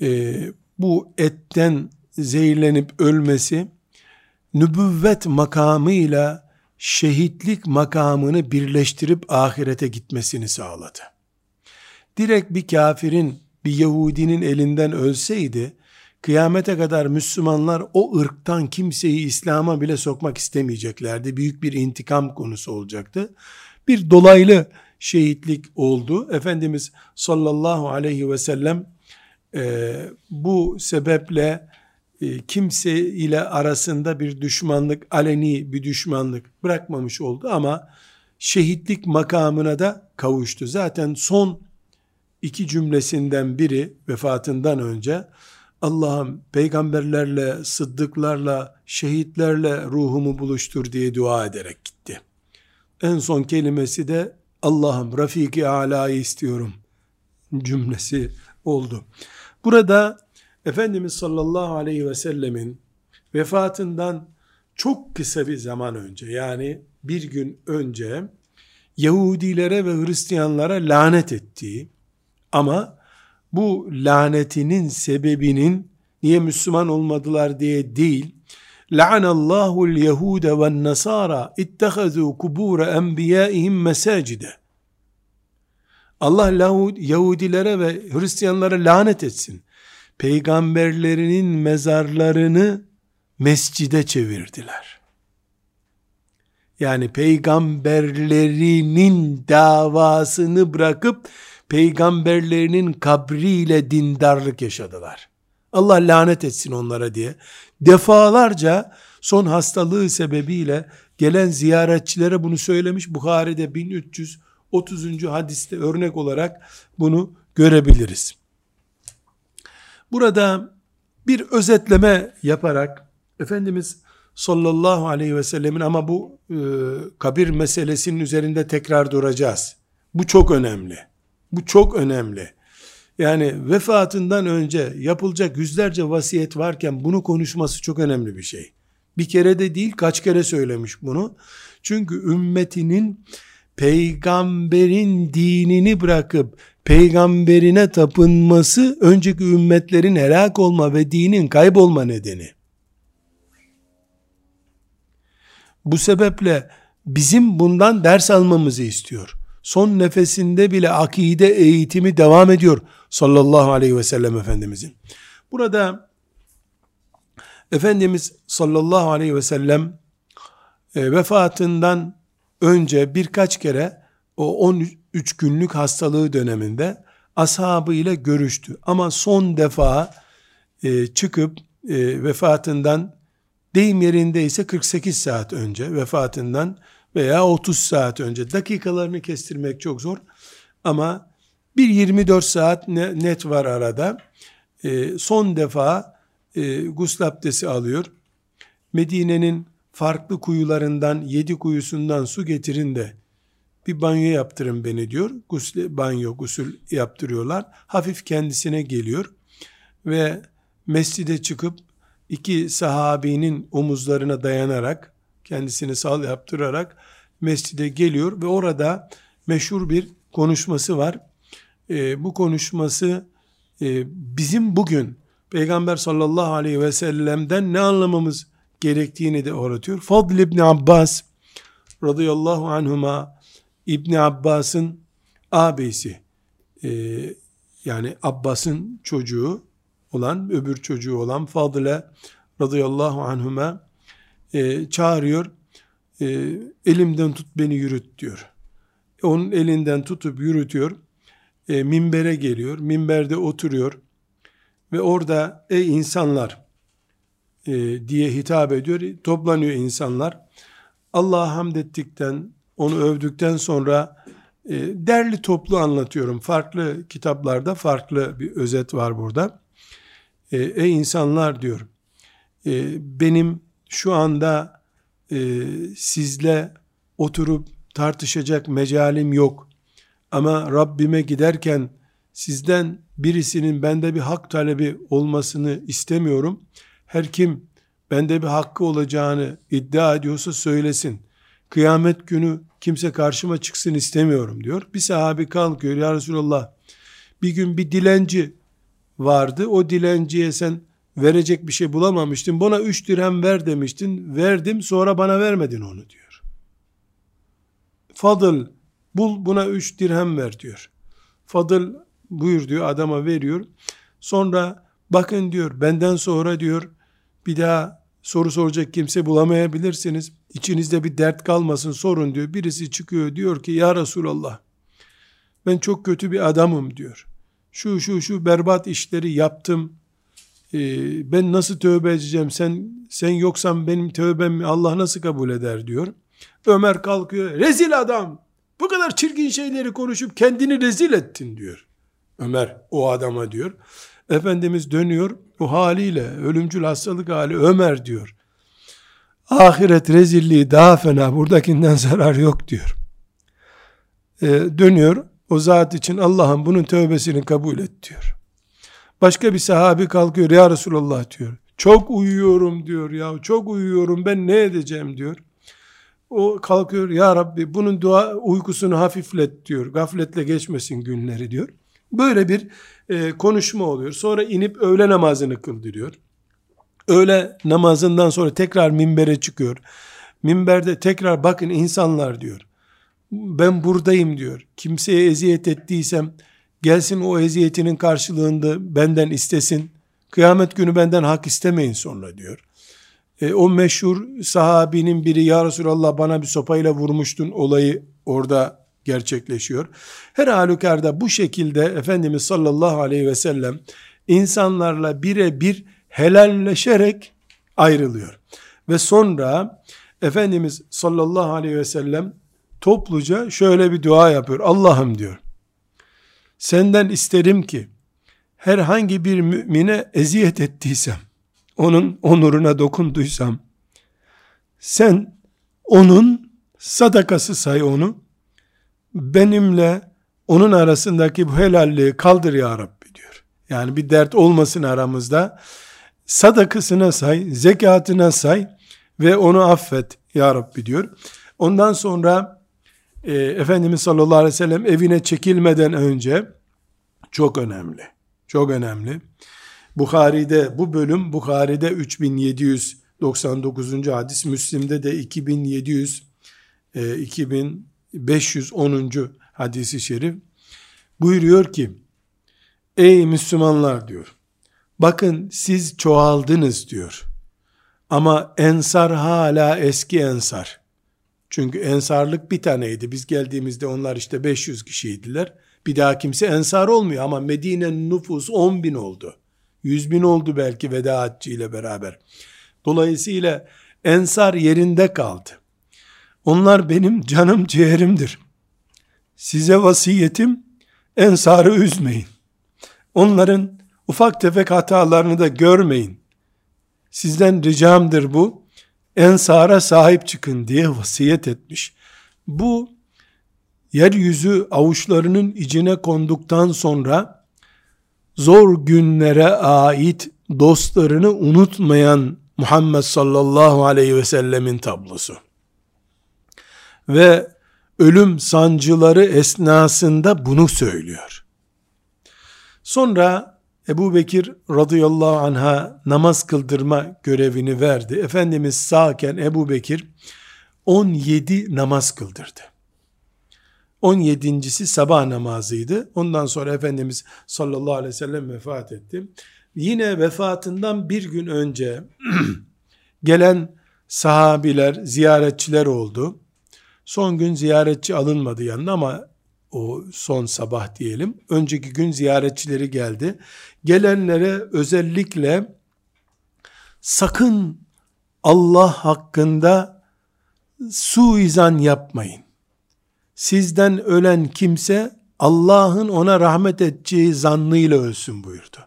e, bu etten zehirlenip ölmesi nübüvvet makamıyla şehitlik makamını birleştirip ahirete gitmesini sağladı. Direkt bir kafirin, bir Yahudinin elinden ölseydi, kıyamete kadar Müslümanlar o ırktan kimseyi İslam'a bile sokmak istemeyeceklerdi. Büyük bir intikam konusu olacaktı. Bir dolaylı şehitlik oldu. Efendimiz sallallahu aleyhi ve sellem e, bu sebeple e, kimse ile arasında bir düşmanlık, aleni bir düşmanlık bırakmamış oldu ama şehitlik makamına da kavuştu. Zaten son iki cümlesinden biri vefatından önce Allah'ım peygamberlerle, sıddıklarla, şehitlerle ruhumu buluştur diye dua ederek gitti. En son kelimesi de Allah'ım Rafiki Ala'yı istiyorum cümlesi oldu. Burada Efendimiz sallallahu aleyhi ve sellemin vefatından çok kısa bir zaman önce yani bir gün önce Yahudilere ve Hristiyanlara lanet ettiği ama bu lanetinin sebebinin niye Müslüman olmadılar diye değil La'anallahu l-Yehude ve Nasara ittehazu kubura enbiyaihim mesacide. Allah Yahudilere ve Hristiyanlara lanet etsin peygamberlerinin mezarlarını mescide çevirdiler. Yani peygamberlerinin davasını bırakıp peygamberlerinin kabriyle dindarlık yaşadılar. Allah lanet etsin onlara diye. Defalarca son hastalığı sebebiyle gelen ziyaretçilere bunu söylemiş. Bukhari'de 1330. hadiste örnek olarak bunu görebiliriz. Burada bir özetleme yaparak Efendimiz sallallahu aleyhi ve sellemin ama bu e, kabir meselesinin üzerinde tekrar duracağız. Bu çok önemli. Bu çok önemli. Yani vefatından önce yapılacak yüzlerce vasiyet varken bunu konuşması çok önemli bir şey. Bir kere de değil kaç kere söylemiş bunu. Çünkü ümmetinin peygamberin dinini bırakıp peygamberine tapınması önceki ümmetlerin helak olma ve dinin kaybolma nedeni. Bu sebeple bizim bundan ders almamızı istiyor. Son nefesinde bile akide eğitimi devam ediyor sallallahu aleyhi ve sellem Efendimizin. Burada Efendimiz sallallahu aleyhi ve sellem e, vefatından önce birkaç kere o 13 günlük hastalığı döneminde ashabı ile görüştü. Ama son defa e, çıkıp e, vefatından deyim yerinde ise 48 saat önce vefatından veya 30 saat önce dakikalarını kestirmek çok zor ama bir 24 saat net var arada e, son defa e, gusül abdesti alıyor Medine'nin farklı kuyularından yedi kuyusundan su getirin de bir banyo yaptırın beni diyor. Gusül, banyo, gusül yaptırıyorlar. Hafif kendisine geliyor ve mescide çıkıp iki sahabinin omuzlarına dayanarak kendisini sal yaptırarak mescide geliyor ve orada meşhur bir konuşması var. E, bu konuşması e, bizim bugün Peygamber sallallahu aleyhi ve sellem'den ne anlamamız gerektiğini de öğretiyor. Fadl İbni Abbas radıyallahu anhuma İbni Abbas'ın ağabeysi e, yani Abbas'ın çocuğu olan öbür çocuğu olan Fadıl'e radıyallahu anhuma e, çağırıyor e, elimden tut beni yürüt diyor. Onun elinden tutup yürütüyor. E, minbere geliyor. Minberde oturuyor. Ve orada ey insanlar e, diye hitap ediyor. Toplanıyor insanlar. Allah'a hamd ettikten, onu övdükten sonra e, derli toplu anlatıyorum. Farklı kitaplarda farklı bir özet var burada. E, ey insanlar diyor, e, benim şu anda e, sizle oturup tartışacak mecalim yok. Ama Rabbime giderken sizden birisinin bende bir hak talebi olmasını istemiyorum. Her kim bende bir hakkı olacağını iddia ediyorsa söylesin. Kıyamet günü kimse karşıma çıksın istemiyorum diyor. Bir sahabi kalkıyor ya Resulallah bir gün bir dilenci vardı. O dilenciye sen verecek bir şey bulamamıştın. Bana üç dirhem ver demiştin. Verdim sonra bana vermedin onu diyor. Fadıl bul buna üç dirhem ver diyor. Fadıl buyur diyor adama veriyor. Sonra bakın diyor benden sonra diyor bir daha soru soracak kimse bulamayabilirsiniz. İçinizde bir dert kalmasın sorun diyor. Birisi çıkıyor diyor ki ya Resulallah ben çok kötü bir adamım diyor. Şu şu şu berbat işleri yaptım. Ee, ben nasıl tövbe edeceğim? Sen sen yoksan benim tövbemi Allah nasıl kabul eder diyor. Ömer kalkıyor. Rezil adam. Bu kadar çirkin şeyleri konuşup kendini rezil ettin diyor. Ömer o adama diyor. Efendimiz dönüyor bu haliyle ölümcül hastalık hali Ömer diyor. Ahiret rezilliği daha fena buradakinden zarar yok diyor. Ee, dönüyor o zat için Allah'ım bunun tövbesini kabul et diyor. Başka bir sahabi kalkıyor ya Resulallah diyor. Çok uyuyorum diyor ya çok uyuyorum ben ne edeceğim diyor. O kalkıyor ya Rabbi bunun dua uykusunu hafiflet diyor. Gafletle geçmesin günleri diyor. Böyle bir e, konuşma oluyor. Sonra inip öğle namazını kıldırıyor. Öğle namazından sonra tekrar minbere çıkıyor. Minberde tekrar bakın insanlar diyor. Ben buradayım diyor. Kimseye eziyet ettiysem gelsin o eziyetinin karşılığında benden istesin. Kıyamet günü benden hak istemeyin sonra diyor. E, o meşhur sahabinin biri ya Resulallah bana bir sopayla vurmuştun olayı orada gerçekleşiyor. Her halükarda bu şekilde Efendimiz sallallahu aleyhi ve sellem insanlarla birebir helalleşerek ayrılıyor. Ve sonra Efendimiz sallallahu aleyhi ve sellem topluca şöyle bir dua yapıyor. Allah'ım diyor. Senden isterim ki herhangi bir mümine eziyet ettiysem, onun onuruna dokunduysam, sen onun sadakası say onu, benimle onun arasındaki bu helalliği kaldır ya Rabbi diyor. Yani bir dert olmasın aramızda. Sadakasına say, zekatına say ve onu affet ya Rabbi diyor. Ondan sonra e, Efendimiz sallallahu aleyhi ve sellem evine çekilmeden önce çok önemli. Çok önemli. Bukhari'de bu bölüm Bukhari'de 3799. hadis, Müslim'de de 2700 e, 2000 510. hadisi şerif buyuruyor ki ey Müslümanlar diyor bakın siz çoğaldınız diyor ama ensar hala eski ensar çünkü ensarlık bir taneydi biz geldiğimizde onlar işte 500 kişiydiler bir daha kimse ensar olmuyor ama Medine'nin nüfusu 10 bin oldu 100 bin oldu belki veda ile beraber Dolayısıyla ensar yerinde kaldı. Onlar benim canım ciğerimdir. Size vasiyetim ensarı üzmeyin. Onların ufak tefek hatalarını da görmeyin. Sizden ricamdır bu. Ensara sahip çıkın diye vasiyet etmiş. Bu yeryüzü avuçlarının içine konduktan sonra zor günlere ait dostlarını unutmayan Muhammed sallallahu aleyhi ve sellemin tablosu. Ve ölüm sancıları esnasında bunu söylüyor. Sonra Ebu Bekir radıyallahu anha namaz kıldırma görevini verdi. Efendimiz sağken Ebu Bekir 17 namaz kıldırdı. 17.si sabah namazıydı. Ondan sonra Efendimiz sallallahu aleyhi ve sellem vefat etti. Yine vefatından bir gün önce <clears throat> gelen sahabiler, ziyaretçiler oldu. Son gün ziyaretçi alınmadı yanına ama o son sabah diyelim. Önceki gün ziyaretçileri geldi. Gelenlere özellikle sakın Allah hakkında suizan yapmayın. Sizden ölen kimse Allah'ın ona rahmet edeceği zannıyla ölsün buyurdu.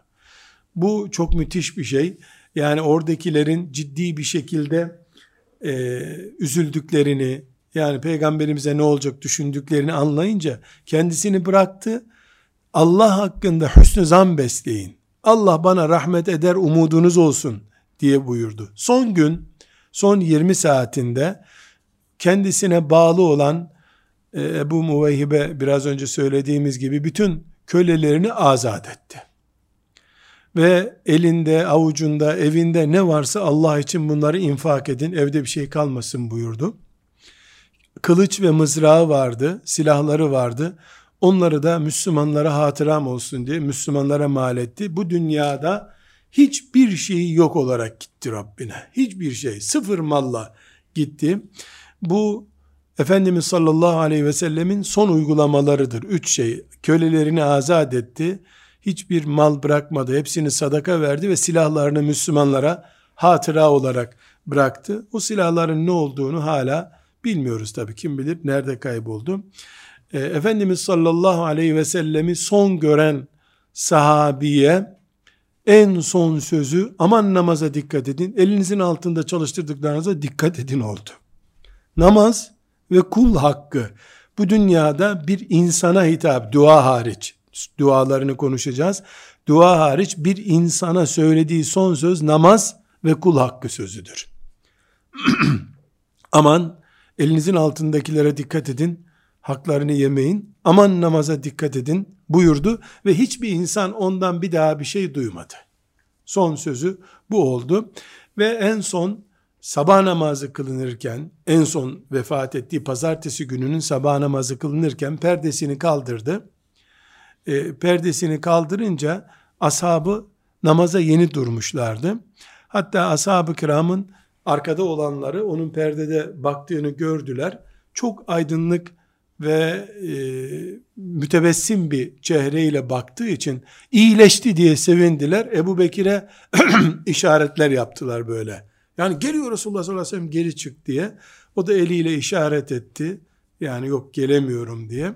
Bu çok müthiş bir şey. Yani oradakilerin ciddi bir şekilde e, üzüldüklerini, yani peygamberimize ne olacak düşündüklerini anlayınca kendisini bıraktı. Allah hakkında hüsnü zan besleyin. Allah bana rahmet eder umudunuz olsun diye buyurdu. Son gün, son 20 saatinde kendisine bağlı olan e, Ebu Muveyhibe biraz önce söylediğimiz gibi bütün kölelerini azat etti. Ve elinde, avucunda, evinde ne varsa Allah için bunları infak edin, evde bir şey kalmasın buyurdu kılıç ve mızrağı vardı, silahları vardı. Onları da Müslümanlara hatıram olsun diye Müslümanlara mal etti. Bu dünyada hiçbir şeyi yok olarak gitti Rabbine. Hiçbir şey, sıfır malla gitti. Bu Efendimiz sallallahu aleyhi ve sellemin son uygulamalarıdır. Üç şey, kölelerini azat etti, hiçbir mal bırakmadı, hepsini sadaka verdi ve silahlarını Müslümanlara hatıra olarak bıraktı. O silahların ne olduğunu hala Bilmiyoruz tabii kim bilir nerede kayboldu. E, Efendimiz sallallahu aleyhi ve sellemi son gören sahabiye en son sözü aman namaza dikkat edin. Elinizin altında çalıştırdıklarınıza dikkat edin oldu. Namaz ve kul hakkı bu dünyada bir insana hitap dua hariç dualarını konuşacağız. Dua hariç bir insana söylediği son söz namaz ve kul hakkı sözüdür. <clears throat> Aman elinizin altındakilere dikkat edin, haklarını yemeyin, aman namaza dikkat edin buyurdu ve hiçbir insan ondan bir daha bir şey duymadı. Son sözü bu oldu ve en son sabah namazı kılınırken, en son vefat ettiği pazartesi gününün sabah namazı kılınırken perdesini kaldırdı. E, perdesini kaldırınca ashabı namaza yeni durmuşlardı. Hatta ashab-ı kiramın arkada olanları onun perdede baktığını gördüler. Çok aydınlık ve e, mütebessim bir çehreyle baktığı için iyileşti diye sevindiler. Ebu Bekir'e <clears throat> işaretler yaptılar böyle. Yani geliyor Resulullah sallallahu aleyhi ve sellem geri çık diye. O da eliyle işaret etti. Yani yok gelemiyorum diye.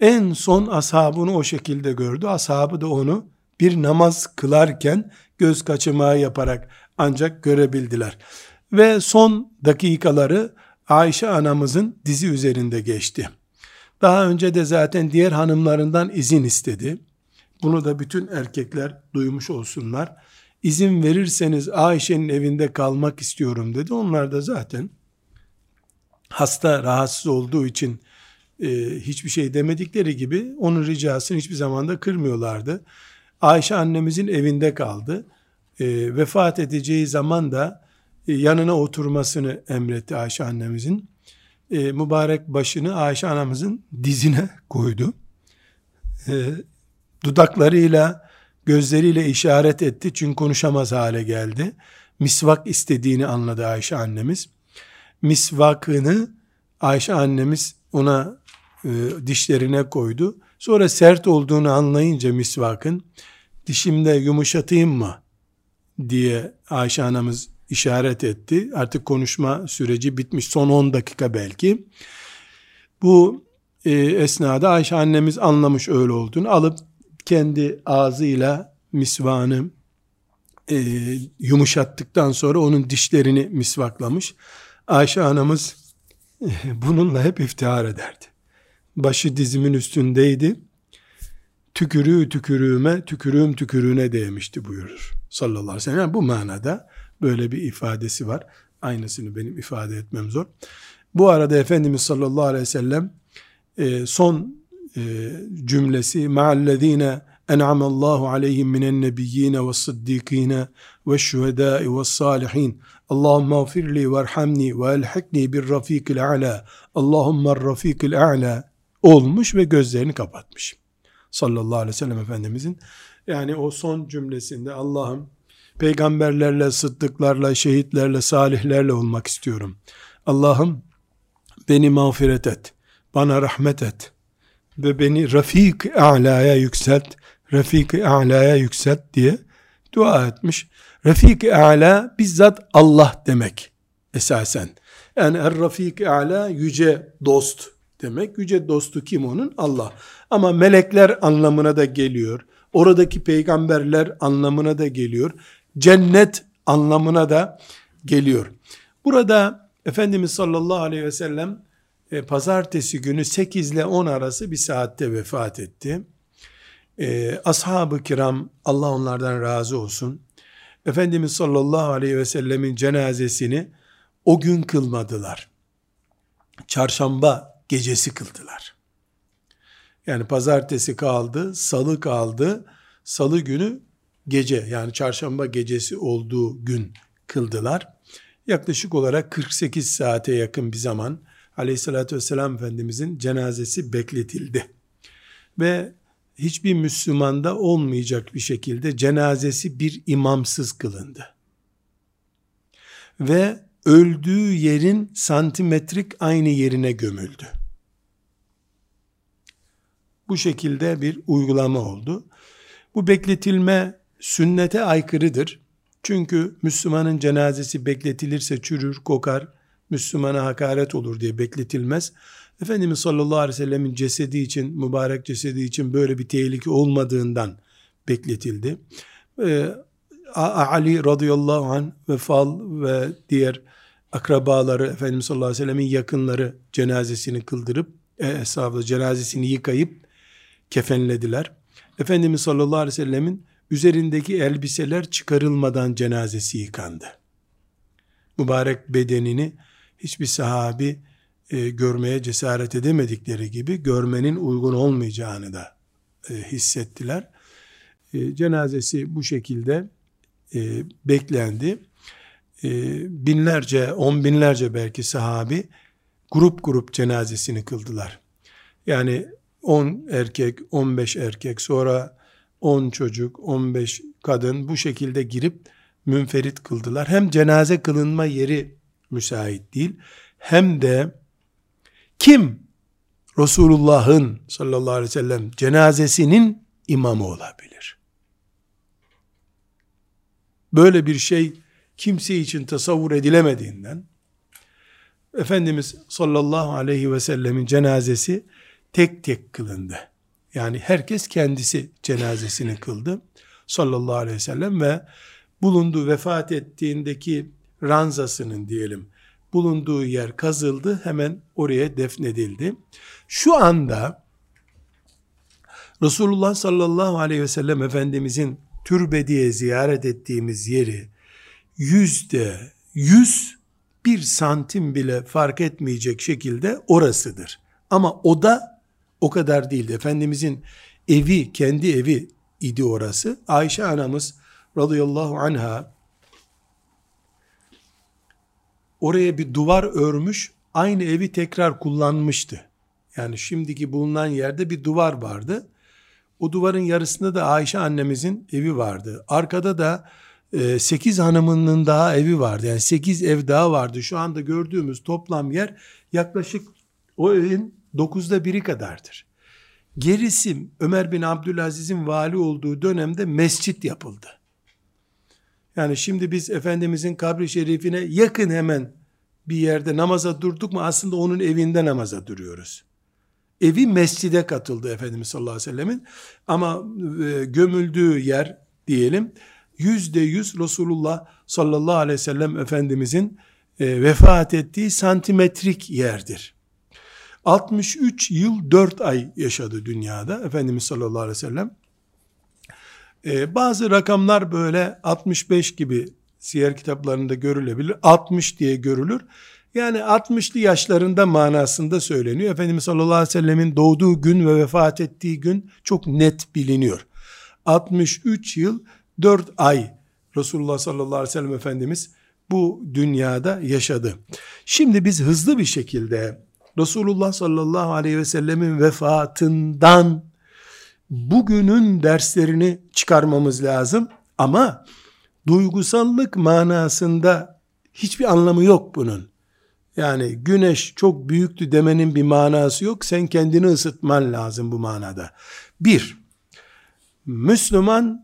En son ashabını o şekilde gördü. Ashabı da onu bir namaz kılarken göz kaçımağı yaparak ancak görebildiler. Ve son dakikaları Ayşe anamızın dizi üzerinde geçti. Daha önce de zaten diğer hanımlarından izin istedi. Bunu da bütün erkekler duymuş olsunlar. İzin verirseniz Ayşe'nin evinde kalmak istiyorum dedi. Onlar da zaten hasta rahatsız olduğu için e, hiçbir şey demedikleri gibi onun ricasını hiçbir zaman da kırmıyorlardı. Ayşe annemizin evinde kaldı. E, vefat edeceği zaman da e, yanına oturmasını emretti Ayşe annemizin. E, mübarek başını Ayşe anamızın dizine koydu. E, dudaklarıyla, gözleriyle işaret etti çünkü konuşamaz hale geldi. Misvak istediğini anladı Ayşe annemiz. Misvakını Ayşe annemiz ona e, dişlerine koydu. Sonra sert olduğunu anlayınca misvakın dişimde yumuşatayım mı diye Ayşe anamız işaret etti. Artık konuşma süreci bitmiş son 10 dakika belki. Bu e, esnada Ayşe annemiz anlamış öyle olduğunu alıp kendi ağzıyla misvanı e, yumuşattıktan sonra onun dişlerini misvaklamış. Ayşe anamız <laughs> bununla hep iftihar ederdi. Başı dizimin üstündeydi. Tükürüğü tükürüğüme, tükürüğüm tükürüğüne değmişti buyurur. Sallallahu aleyhi ve sellem. Yani bu manada böyle bir ifadesi var. Aynısını benim ifade etmem zor. Bu arada Efendimiz sallallahu aleyhi ve sellem e, son e, cümlesi ma'allezine en'amallahu aleyhim minen nebiyyine ve sıddikine ve şühedai ve salihin Allahümme gfirli verhamni ve elhikni bir rafikil a'la Allahümme rafikil a'la olmuş ve gözlerini kapatmış. Sallallahu aleyhi ve sellem Efendimizin yani o son cümlesinde Allah'ım peygamberlerle, sıddıklarla, şehitlerle, salihlerle olmak istiyorum. Allah'ım beni mağfiret et, bana rahmet et ve beni Rafik A'la'ya yükselt, Rafik A'la'ya yükselt diye dua etmiş. Rafik A'la bizzat Allah demek esasen. Yani Er Rafik A'la yüce dost demek. Yüce dostu kim onun? Allah. Ama melekler anlamına da geliyor. Oradaki peygamberler anlamına da geliyor. Cennet anlamına da geliyor. Burada Efendimiz sallallahu aleyhi ve sellem e, pazartesi günü 8 ile 10 arası bir saatte vefat etti. E, Ashab-ı kiram Allah onlardan razı olsun. Efendimiz sallallahu aleyhi ve sellemin cenazesini o gün kılmadılar. Çarşamba gecesi kıldılar. Yani pazartesi kaldı, salı kaldı. Salı günü gece yani çarşamba gecesi olduğu gün kıldılar. Yaklaşık olarak 48 saate yakın bir zaman aleyhissalatü vesselam Efendimizin cenazesi bekletildi. Ve hiçbir Müslümanda olmayacak bir şekilde cenazesi bir imamsız kılındı. Ve öldüğü yerin santimetrik aynı yerine gömüldü. Bu şekilde bir uygulama oldu. Bu bekletilme sünnete aykırıdır. Çünkü Müslümanın cenazesi bekletilirse çürür, kokar, Müslümana hakaret olur diye bekletilmez. Efendimiz sallallahu aleyhi ve sellemin cesedi için, mübarek cesedi için böyle bir tehlike olmadığından bekletildi. Ee, Ali radıyallahu anh ve Fal ve diğer akrabaları Efendimiz sallallahu aleyhi ve sellemin yakınları cenazesini kıldırıp e, cenazesini yıkayıp kefenlediler. Efendimiz sallallahu aleyhi ve sellemin üzerindeki elbiseler çıkarılmadan cenazesi yıkandı. Mübarek bedenini hiçbir sahabi e, görmeye cesaret edemedikleri gibi görmenin uygun olmayacağını da e, hissettiler. E, cenazesi bu şekilde e, beklendi. E, binlerce, on binlerce belki sahabi grup grup cenazesini kıldılar. Yani 10 erkek, 15 erkek, sonra 10 çocuk, 15 kadın bu şekilde girip münferit kıldılar. Hem cenaze kılınma yeri müsait değil, hem de kim Resulullah'ın sallallahu aleyhi ve sellem cenazesinin imamı olabilir? Böyle bir şey kimse için tasavvur edilemediğinden Efendimiz sallallahu aleyhi ve sellemin cenazesi tek tek kılındı. Yani herkes kendisi cenazesini kıldı. Sallallahu aleyhi ve sellem ve bulunduğu vefat ettiğindeki ranzasının diyelim bulunduğu yer kazıldı hemen oraya defnedildi. Şu anda Resulullah sallallahu aleyhi ve sellem Efendimizin türbe diye ziyaret ettiğimiz yeri yüzde yüz bir santim bile fark etmeyecek şekilde orasıdır. Ama o da o kadar değildi. Efendimizin evi, kendi evi idi orası. Ayşe anamız radıyallahu anha oraya bir duvar örmüş, aynı evi tekrar kullanmıştı. Yani şimdiki bulunan yerde bir duvar vardı. O duvarın yarısında da Ayşe annemizin evi vardı. Arkada da e, 8 hanımının daha evi vardı. Yani 8 ev daha vardı. Şu anda gördüğümüz toplam yer yaklaşık o evin dokuzda biri kadardır. Gerisi Ömer bin Abdülaziz'in vali olduğu dönemde mescit yapıldı. Yani şimdi biz Efendimizin kabri şerifine yakın hemen bir yerde namaza durduk mu aslında onun evinde namaza duruyoruz. Evi mescide katıldı Efendimiz sallallahu aleyhi ve sellemin ama e, gömüldüğü yer diyelim yüzde yüz Resulullah sallallahu aleyhi ve sellem Efendimizin e, vefat ettiği santimetrik yerdir. 63 yıl 4 ay yaşadı dünyada Efendimiz sallallahu aleyhi ve sellem. Ee, bazı rakamlar böyle 65 gibi siyer kitaplarında görülebilir. 60 diye görülür. Yani 60'lı yaşlarında manasında söyleniyor. Efendimiz sallallahu aleyhi ve sellemin doğduğu gün ve vefat ettiği gün çok net biliniyor. 63 yıl 4 ay Resulullah sallallahu aleyhi ve sellem Efendimiz bu dünyada yaşadı. Şimdi biz hızlı bir şekilde Resulullah sallallahu aleyhi ve sellemin vefatından bugünün derslerini çıkarmamız lazım ama duygusallık manasında hiçbir anlamı yok bunun. Yani güneş çok büyüktü demenin bir manası yok. Sen kendini ısıtman lazım bu manada. Bir, Müslüman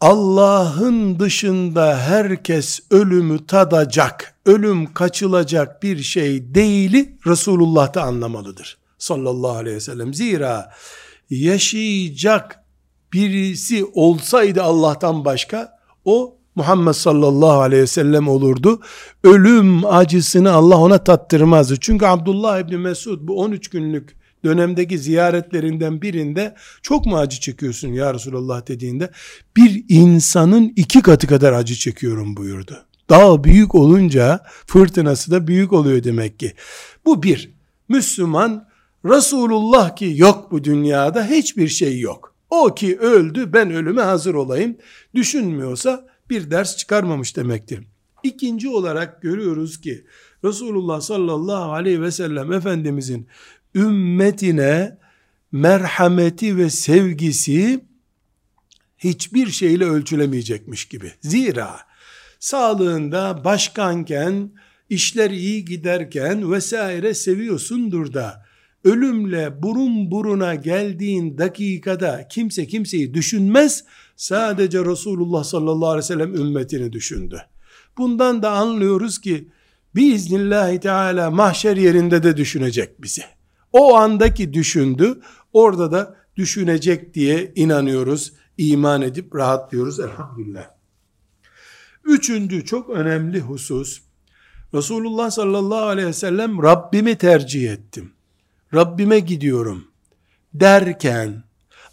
Allah'ın dışında herkes ölümü tadacak, ölüm kaçılacak bir şey değili Resulullah'ta anlamalıdır. Sallallahu aleyhi ve sellem. Zira yaşayacak birisi olsaydı Allah'tan başka o Muhammed sallallahu aleyhi ve sellem olurdu. Ölüm acısını Allah ona tattırmazdı. Çünkü Abdullah İbni Mesud bu 13 günlük dönemdeki ziyaretlerinden birinde çok mu acı çekiyorsun ya Resulallah dediğinde bir insanın iki katı kadar acı çekiyorum buyurdu. Dağ büyük olunca fırtınası da büyük oluyor demek ki. Bu bir. Müslüman Resulullah ki yok bu dünyada hiçbir şey yok. O ki öldü ben ölüme hazır olayım. Düşünmüyorsa bir ders çıkarmamış demektir. İkinci olarak görüyoruz ki Resulullah sallallahu aleyhi ve sellem Efendimizin ümmetine merhameti ve sevgisi hiçbir şeyle ölçülemeyecekmiş gibi. Zira sağlığında başkanken, işler iyi giderken vesaire seviyorsundur da ölümle burun buruna geldiğin dakikada kimse kimseyi düşünmez. Sadece Resulullah sallallahu aleyhi ve sellem ümmetini düşündü. Bundan da anlıyoruz ki biiznillahü teala mahşer yerinde de düşünecek bizi. O andaki düşündü, orada da düşünecek diye inanıyoruz, iman edip rahatlıyoruz. Elhamdülillah. Üçüncü çok önemli husus, Resulullah sallallahu aleyhi ve sellem Rabbimi tercih ettim. Rabbime gidiyorum. derken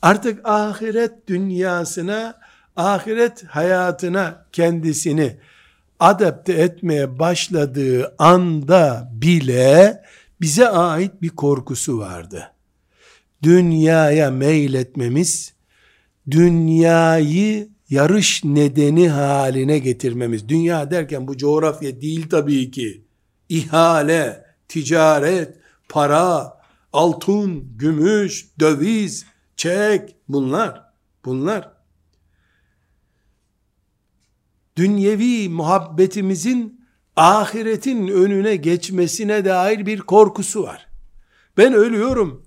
artık ahiret dünyasına, ahiret hayatına kendisini adapte etmeye başladığı anda bile bize ait bir korkusu vardı. Dünyaya meyletmemiz, dünyayı yarış nedeni haline getirmemiz. Dünya derken bu coğrafya değil tabii ki. İhale, ticaret, para, altın, gümüş, döviz, çek bunlar. Bunlar dünyevi muhabbetimizin ahiretin önüne geçmesine dair bir korkusu var. Ben ölüyorum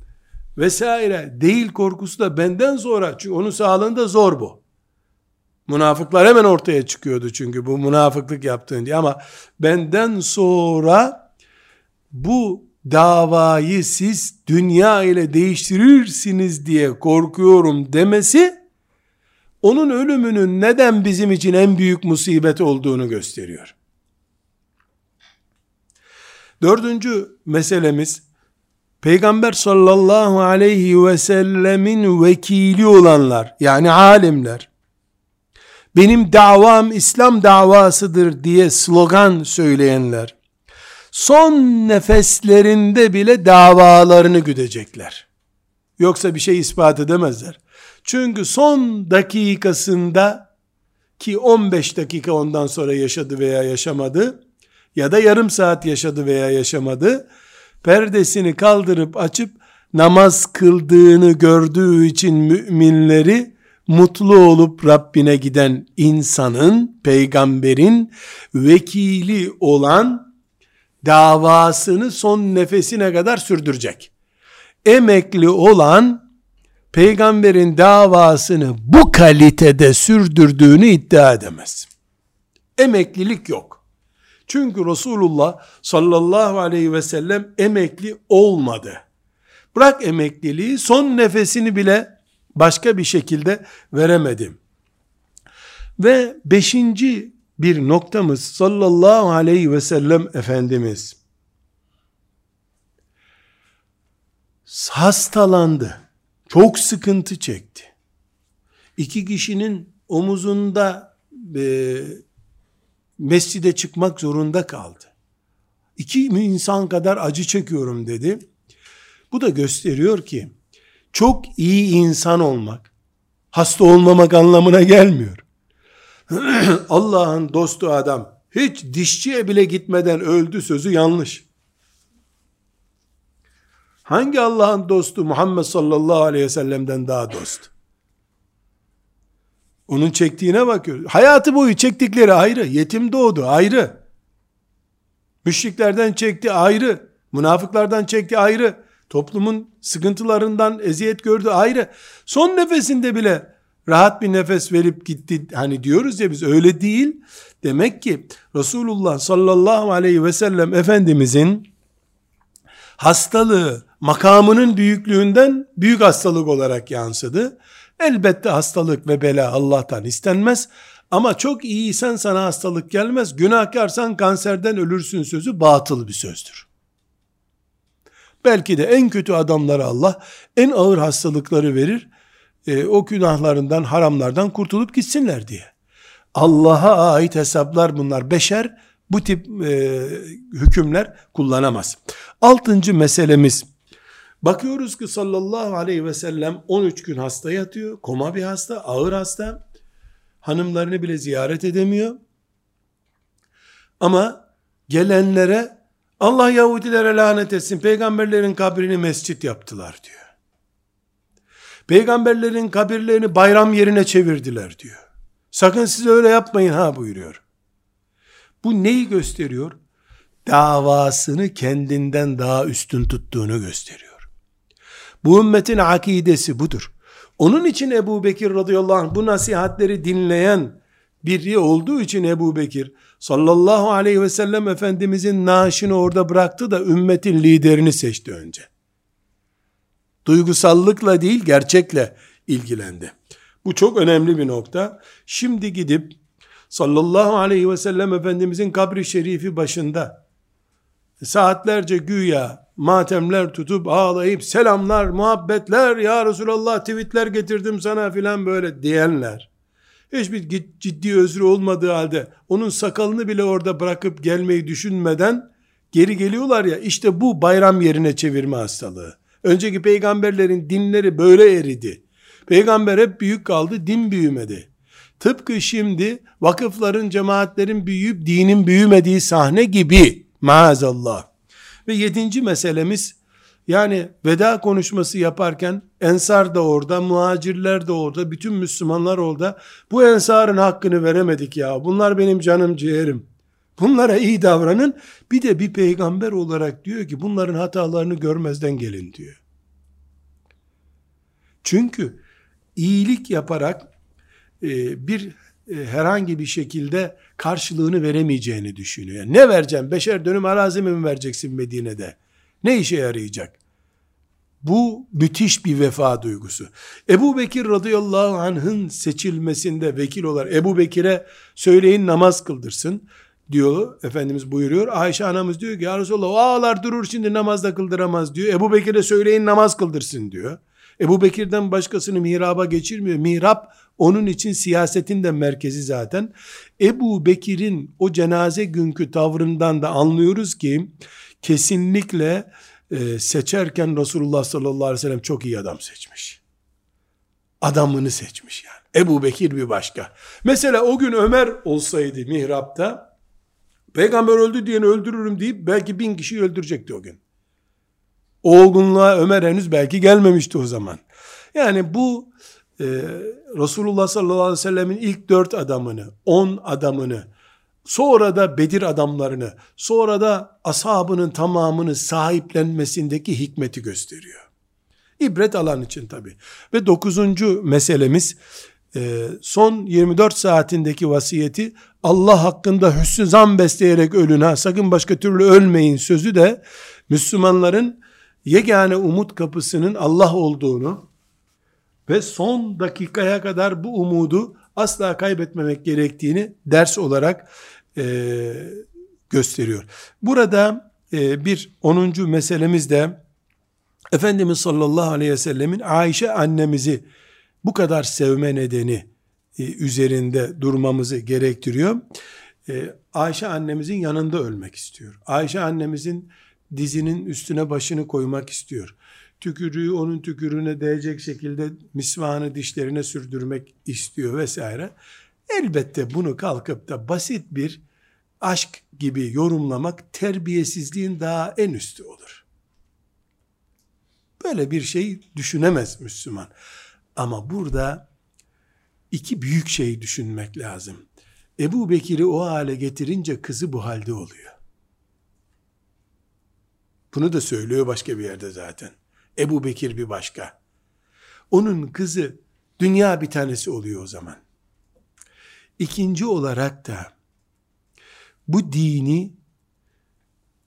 vesaire değil korkusu da benden sonra çünkü onun sağlığında zor bu. Münafıklar hemen ortaya çıkıyordu çünkü bu münafıklık yaptığın diye ama benden sonra bu davayı siz dünya ile değiştirirsiniz diye korkuyorum demesi onun ölümünün neden bizim için en büyük musibet olduğunu gösteriyor. Dördüncü meselemiz Peygamber sallallahu aleyhi ve sellemin vekili olanlar yani alimler benim davam İslam davasıdır diye slogan söyleyenler son nefeslerinde bile davalarını güdecekler. Yoksa bir şey ispat edemezler. Çünkü son dakikasında ki 15 dakika ondan sonra yaşadı veya yaşamadı ya da yarım saat yaşadı veya yaşamadı perdesini kaldırıp açıp namaz kıldığını gördüğü için müminleri mutlu olup Rabbine giden insanın, peygamberin vekili olan davasını son nefesine kadar sürdürecek. Emekli olan peygamberin davasını bu kalitede sürdürdüğünü iddia edemez. Emeklilik yok. Çünkü Resulullah sallallahu aleyhi ve sellem emekli olmadı. Bırak emekliliği son nefesini bile başka bir şekilde veremedim. Ve beşinci bir noktamız sallallahu aleyhi ve sellem Efendimiz hastalandı. Çok sıkıntı çekti. İki kişinin omuzunda e, mescide çıkmak zorunda kaldı. İki insan kadar acı çekiyorum dedi. Bu da gösteriyor ki çok iyi insan olmak hasta olmamak anlamına gelmiyor. <clears throat> Allah'ın dostu adam hiç dişçiye bile gitmeden öldü sözü yanlış. Hangi Allah'ın dostu Muhammed sallallahu aleyhi ve sellem'den daha dost? Onun çektiğine bakıyor. Hayatı boyu çektikleri ayrı. Yetim doğdu ayrı. Müşriklerden çekti ayrı. Münafıklardan çekti ayrı. Toplumun sıkıntılarından eziyet gördü ayrı. Son nefesinde bile rahat bir nefes verip gitti. Hani diyoruz ya biz öyle değil. Demek ki Resulullah sallallahu aleyhi ve sellem Efendimizin hastalığı makamının büyüklüğünden büyük hastalık olarak yansıdı. Elbette hastalık ve bela Allah'tan istenmez. Ama çok iyiysen sana hastalık gelmez. Günahkarsan kanserden ölürsün sözü batıl bir sözdür. Belki de en kötü adamlara Allah en ağır hastalıkları verir. E, o günahlarından, haramlardan kurtulup gitsinler diye. Allah'a ait hesaplar bunlar. Beşer bu tip e, hükümler kullanamaz. Altıncı meselemiz, bakıyoruz ki sallallahu aleyhi ve sellem 13 gün hasta yatıyor, koma bir hasta, ağır hasta, hanımlarını bile ziyaret edemiyor. Ama gelenlere Allah Yahudilere lanet etsin, peygamberlerin kabrini mescit yaptılar diyor. Peygamberlerin kabirlerini bayram yerine çevirdiler diyor. Sakın siz öyle yapmayın ha buyuruyor. Bu neyi gösteriyor? Davasını kendinden daha üstün tuttuğunu gösteriyor. Bu ümmetin akidesi budur. Onun için Ebu Bekir radıyallahu anh bu nasihatleri dinleyen biri olduğu için Ebu Bekir sallallahu aleyhi ve sellem Efendimizin naaşını orada bıraktı da ümmetin liderini seçti önce. Duygusallıkla değil gerçekle ilgilendi. Bu çok önemli bir nokta. Şimdi gidip sallallahu aleyhi ve sellem Efendimizin kabri şerifi başında saatlerce güya matemler tutup ağlayıp selamlar, muhabbetler, ya Resulallah tweetler getirdim sana filan böyle diyenler. Hiçbir ciddi özrü olmadığı halde onun sakalını bile orada bırakıp gelmeyi düşünmeden geri geliyorlar ya işte bu bayram yerine çevirme hastalığı. Önceki peygamberlerin dinleri böyle eridi. Peygamber hep büyük kaldı, din büyümedi. Tıpkı şimdi vakıfların, cemaatlerin büyüyüp dinin büyümediği sahne gibi maazallah. Ve yedinci meselemiz yani veda konuşması yaparken ensar da orada, muhacirler de orada, bütün Müslümanlar orada. Bu ensarın hakkını veremedik ya. Bunlar benim canım ciğerim. Bunlara iyi davranın. Bir de bir peygamber olarak diyor ki bunların hatalarını görmezden gelin diyor. Çünkü iyilik yaparak e, bir herhangi bir şekilde karşılığını veremeyeceğini düşünüyor. Yani ne vereceğim? Beşer dönüm arazi mi vereceksin Medine'de? Ne işe yarayacak? Bu müthiş bir vefa duygusu. Ebu Bekir radıyallahu anh'ın seçilmesinde vekil olarak Ebu Bekir'e söyleyin namaz kıldırsın diyor. Efendimiz buyuruyor. Ayşe anamız diyor ki ya Resulallah o ağlar durur şimdi namazda kıldıramaz diyor. Ebu Bekir'e söyleyin namaz kıldırsın diyor. Ebu Bekir'den başkasını mihraba geçirmiyor. Mihrap onun için siyasetin de merkezi zaten. Ebu Bekir'in o cenaze günkü tavrından da anlıyoruz ki kesinlikle e, seçerken Resulullah sallallahu aleyhi ve sellem çok iyi adam seçmiş. Adamını seçmiş yani. Ebu Bekir bir başka. Mesela o gün Ömer olsaydı mihrapta peygamber öldü diye öldürürüm deyip belki bin kişi öldürecekti o gün. O olgunluğa Ömer henüz belki gelmemişti o zaman. Yani bu e, Resulullah sallallahu aleyhi ve sellemin ilk dört adamını, on adamını, sonra da Bedir adamlarını, sonra da ashabının tamamını sahiplenmesindeki hikmeti gösteriyor. İbret alan için tabi. Ve dokuzuncu meselemiz e, son 24 saatindeki vasiyeti Allah hakkında hüsnü zan besleyerek ölün ha sakın başka türlü ölmeyin sözü de Müslümanların yegane umut kapısının Allah olduğunu ve son dakikaya kadar bu umudu asla kaybetmemek gerektiğini ders olarak e, gösteriyor. Burada e, bir 10. meselemiz de Efendimiz sallallahu aleyhi ve sellemin Ayşe annemizi bu kadar sevme nedeni e, üzerinde durmamızı gerektiriyor. E, Ayşe annemizin yanında ölmek istiyor. Ayşe annemizin dizinin üstüne başını koymak istiyor. Tükürüğü onun tükürüğüne değecek şekilde misvanı dişlerine sürdürmek istiyor vesaire. Elbette bunu kalkıp da basit bir aşk gibi yorumlamak terbiyesizliğin daha en üstü olur. Böyle bir şey düşünemez Müslüman. Ama burada iki büyük şey düşünmek lazım. Ebu Bekir'i o hale getirince kızı bu halde oluyor. Bunu da söylüyor başka bir yerde zaten. Ebu Bekir bir başka. Onun kızı dünya bir tanesi oluyor o zaman. İkinci olarak da bu dini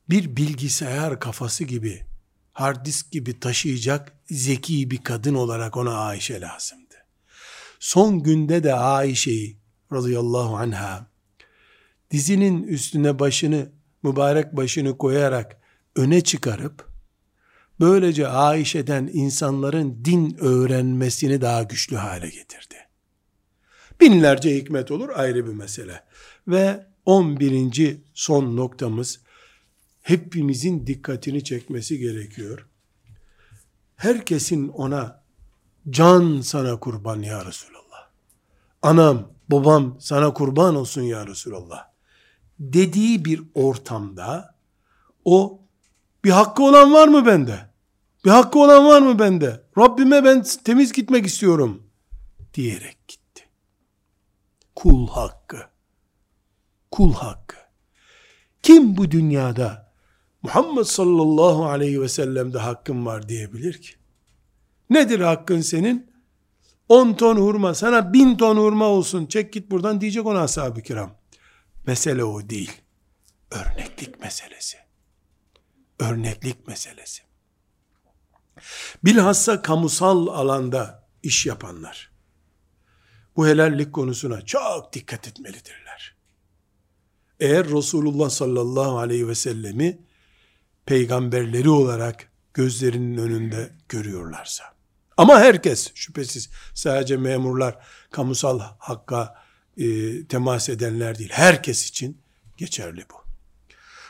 bir bilgisayar kafası gibi, hard disk gibi taşıyacak zeki bir kadın olarak ona Ayşe lazımdı. Son günde de Ayşe'yi radıyallahu anha dizinin üstüne başını, mübarek başını koyarak öne çıkarıp böylece Ayşe'den insanların din öğrenmesini daha güçlü hale getirdi. Binlerce hikmet olur ayrı bir mesele. Ve 11. son noktamız hepimizin dikkatini çekmesi gerekiyor. Herkesin ona can sana kurban ya Resulallah. Anam, babam sana kurban olsun ya Resulallah. Dediği bir ortamda o bir hakkı olan var mı bende? Bir hakkı olan var mı bende? Rabbime ben temiz gitmek istiyorum diyerek gitti. Kul hakkı. Kul hakkı. Kim bu dünyada Muhammed sallallahu aleyhi ve sellem'de hakkın var diyebilir ki? Nedir hakkın senin? 10 ton hurma, sana bin ton hurma olsun, çek git buradan diyecek ona ashab-ı kiram. Mesele o değil. Örneklik meselesi. Örneklik meselesi. Bilhassa kamusal alanda iş yapanlar. Bu helallik konusuna çok dikkat etmelidirler. Eğer Resulullah sallallahu aleyhi ve sellemi peygamberleri olarak gözlerinin önünde görüyorlarsa. Ama herkes şüphesiz sadece memurlar kamusal hakka e, temas edenler değil. Herkes için geçerli bu.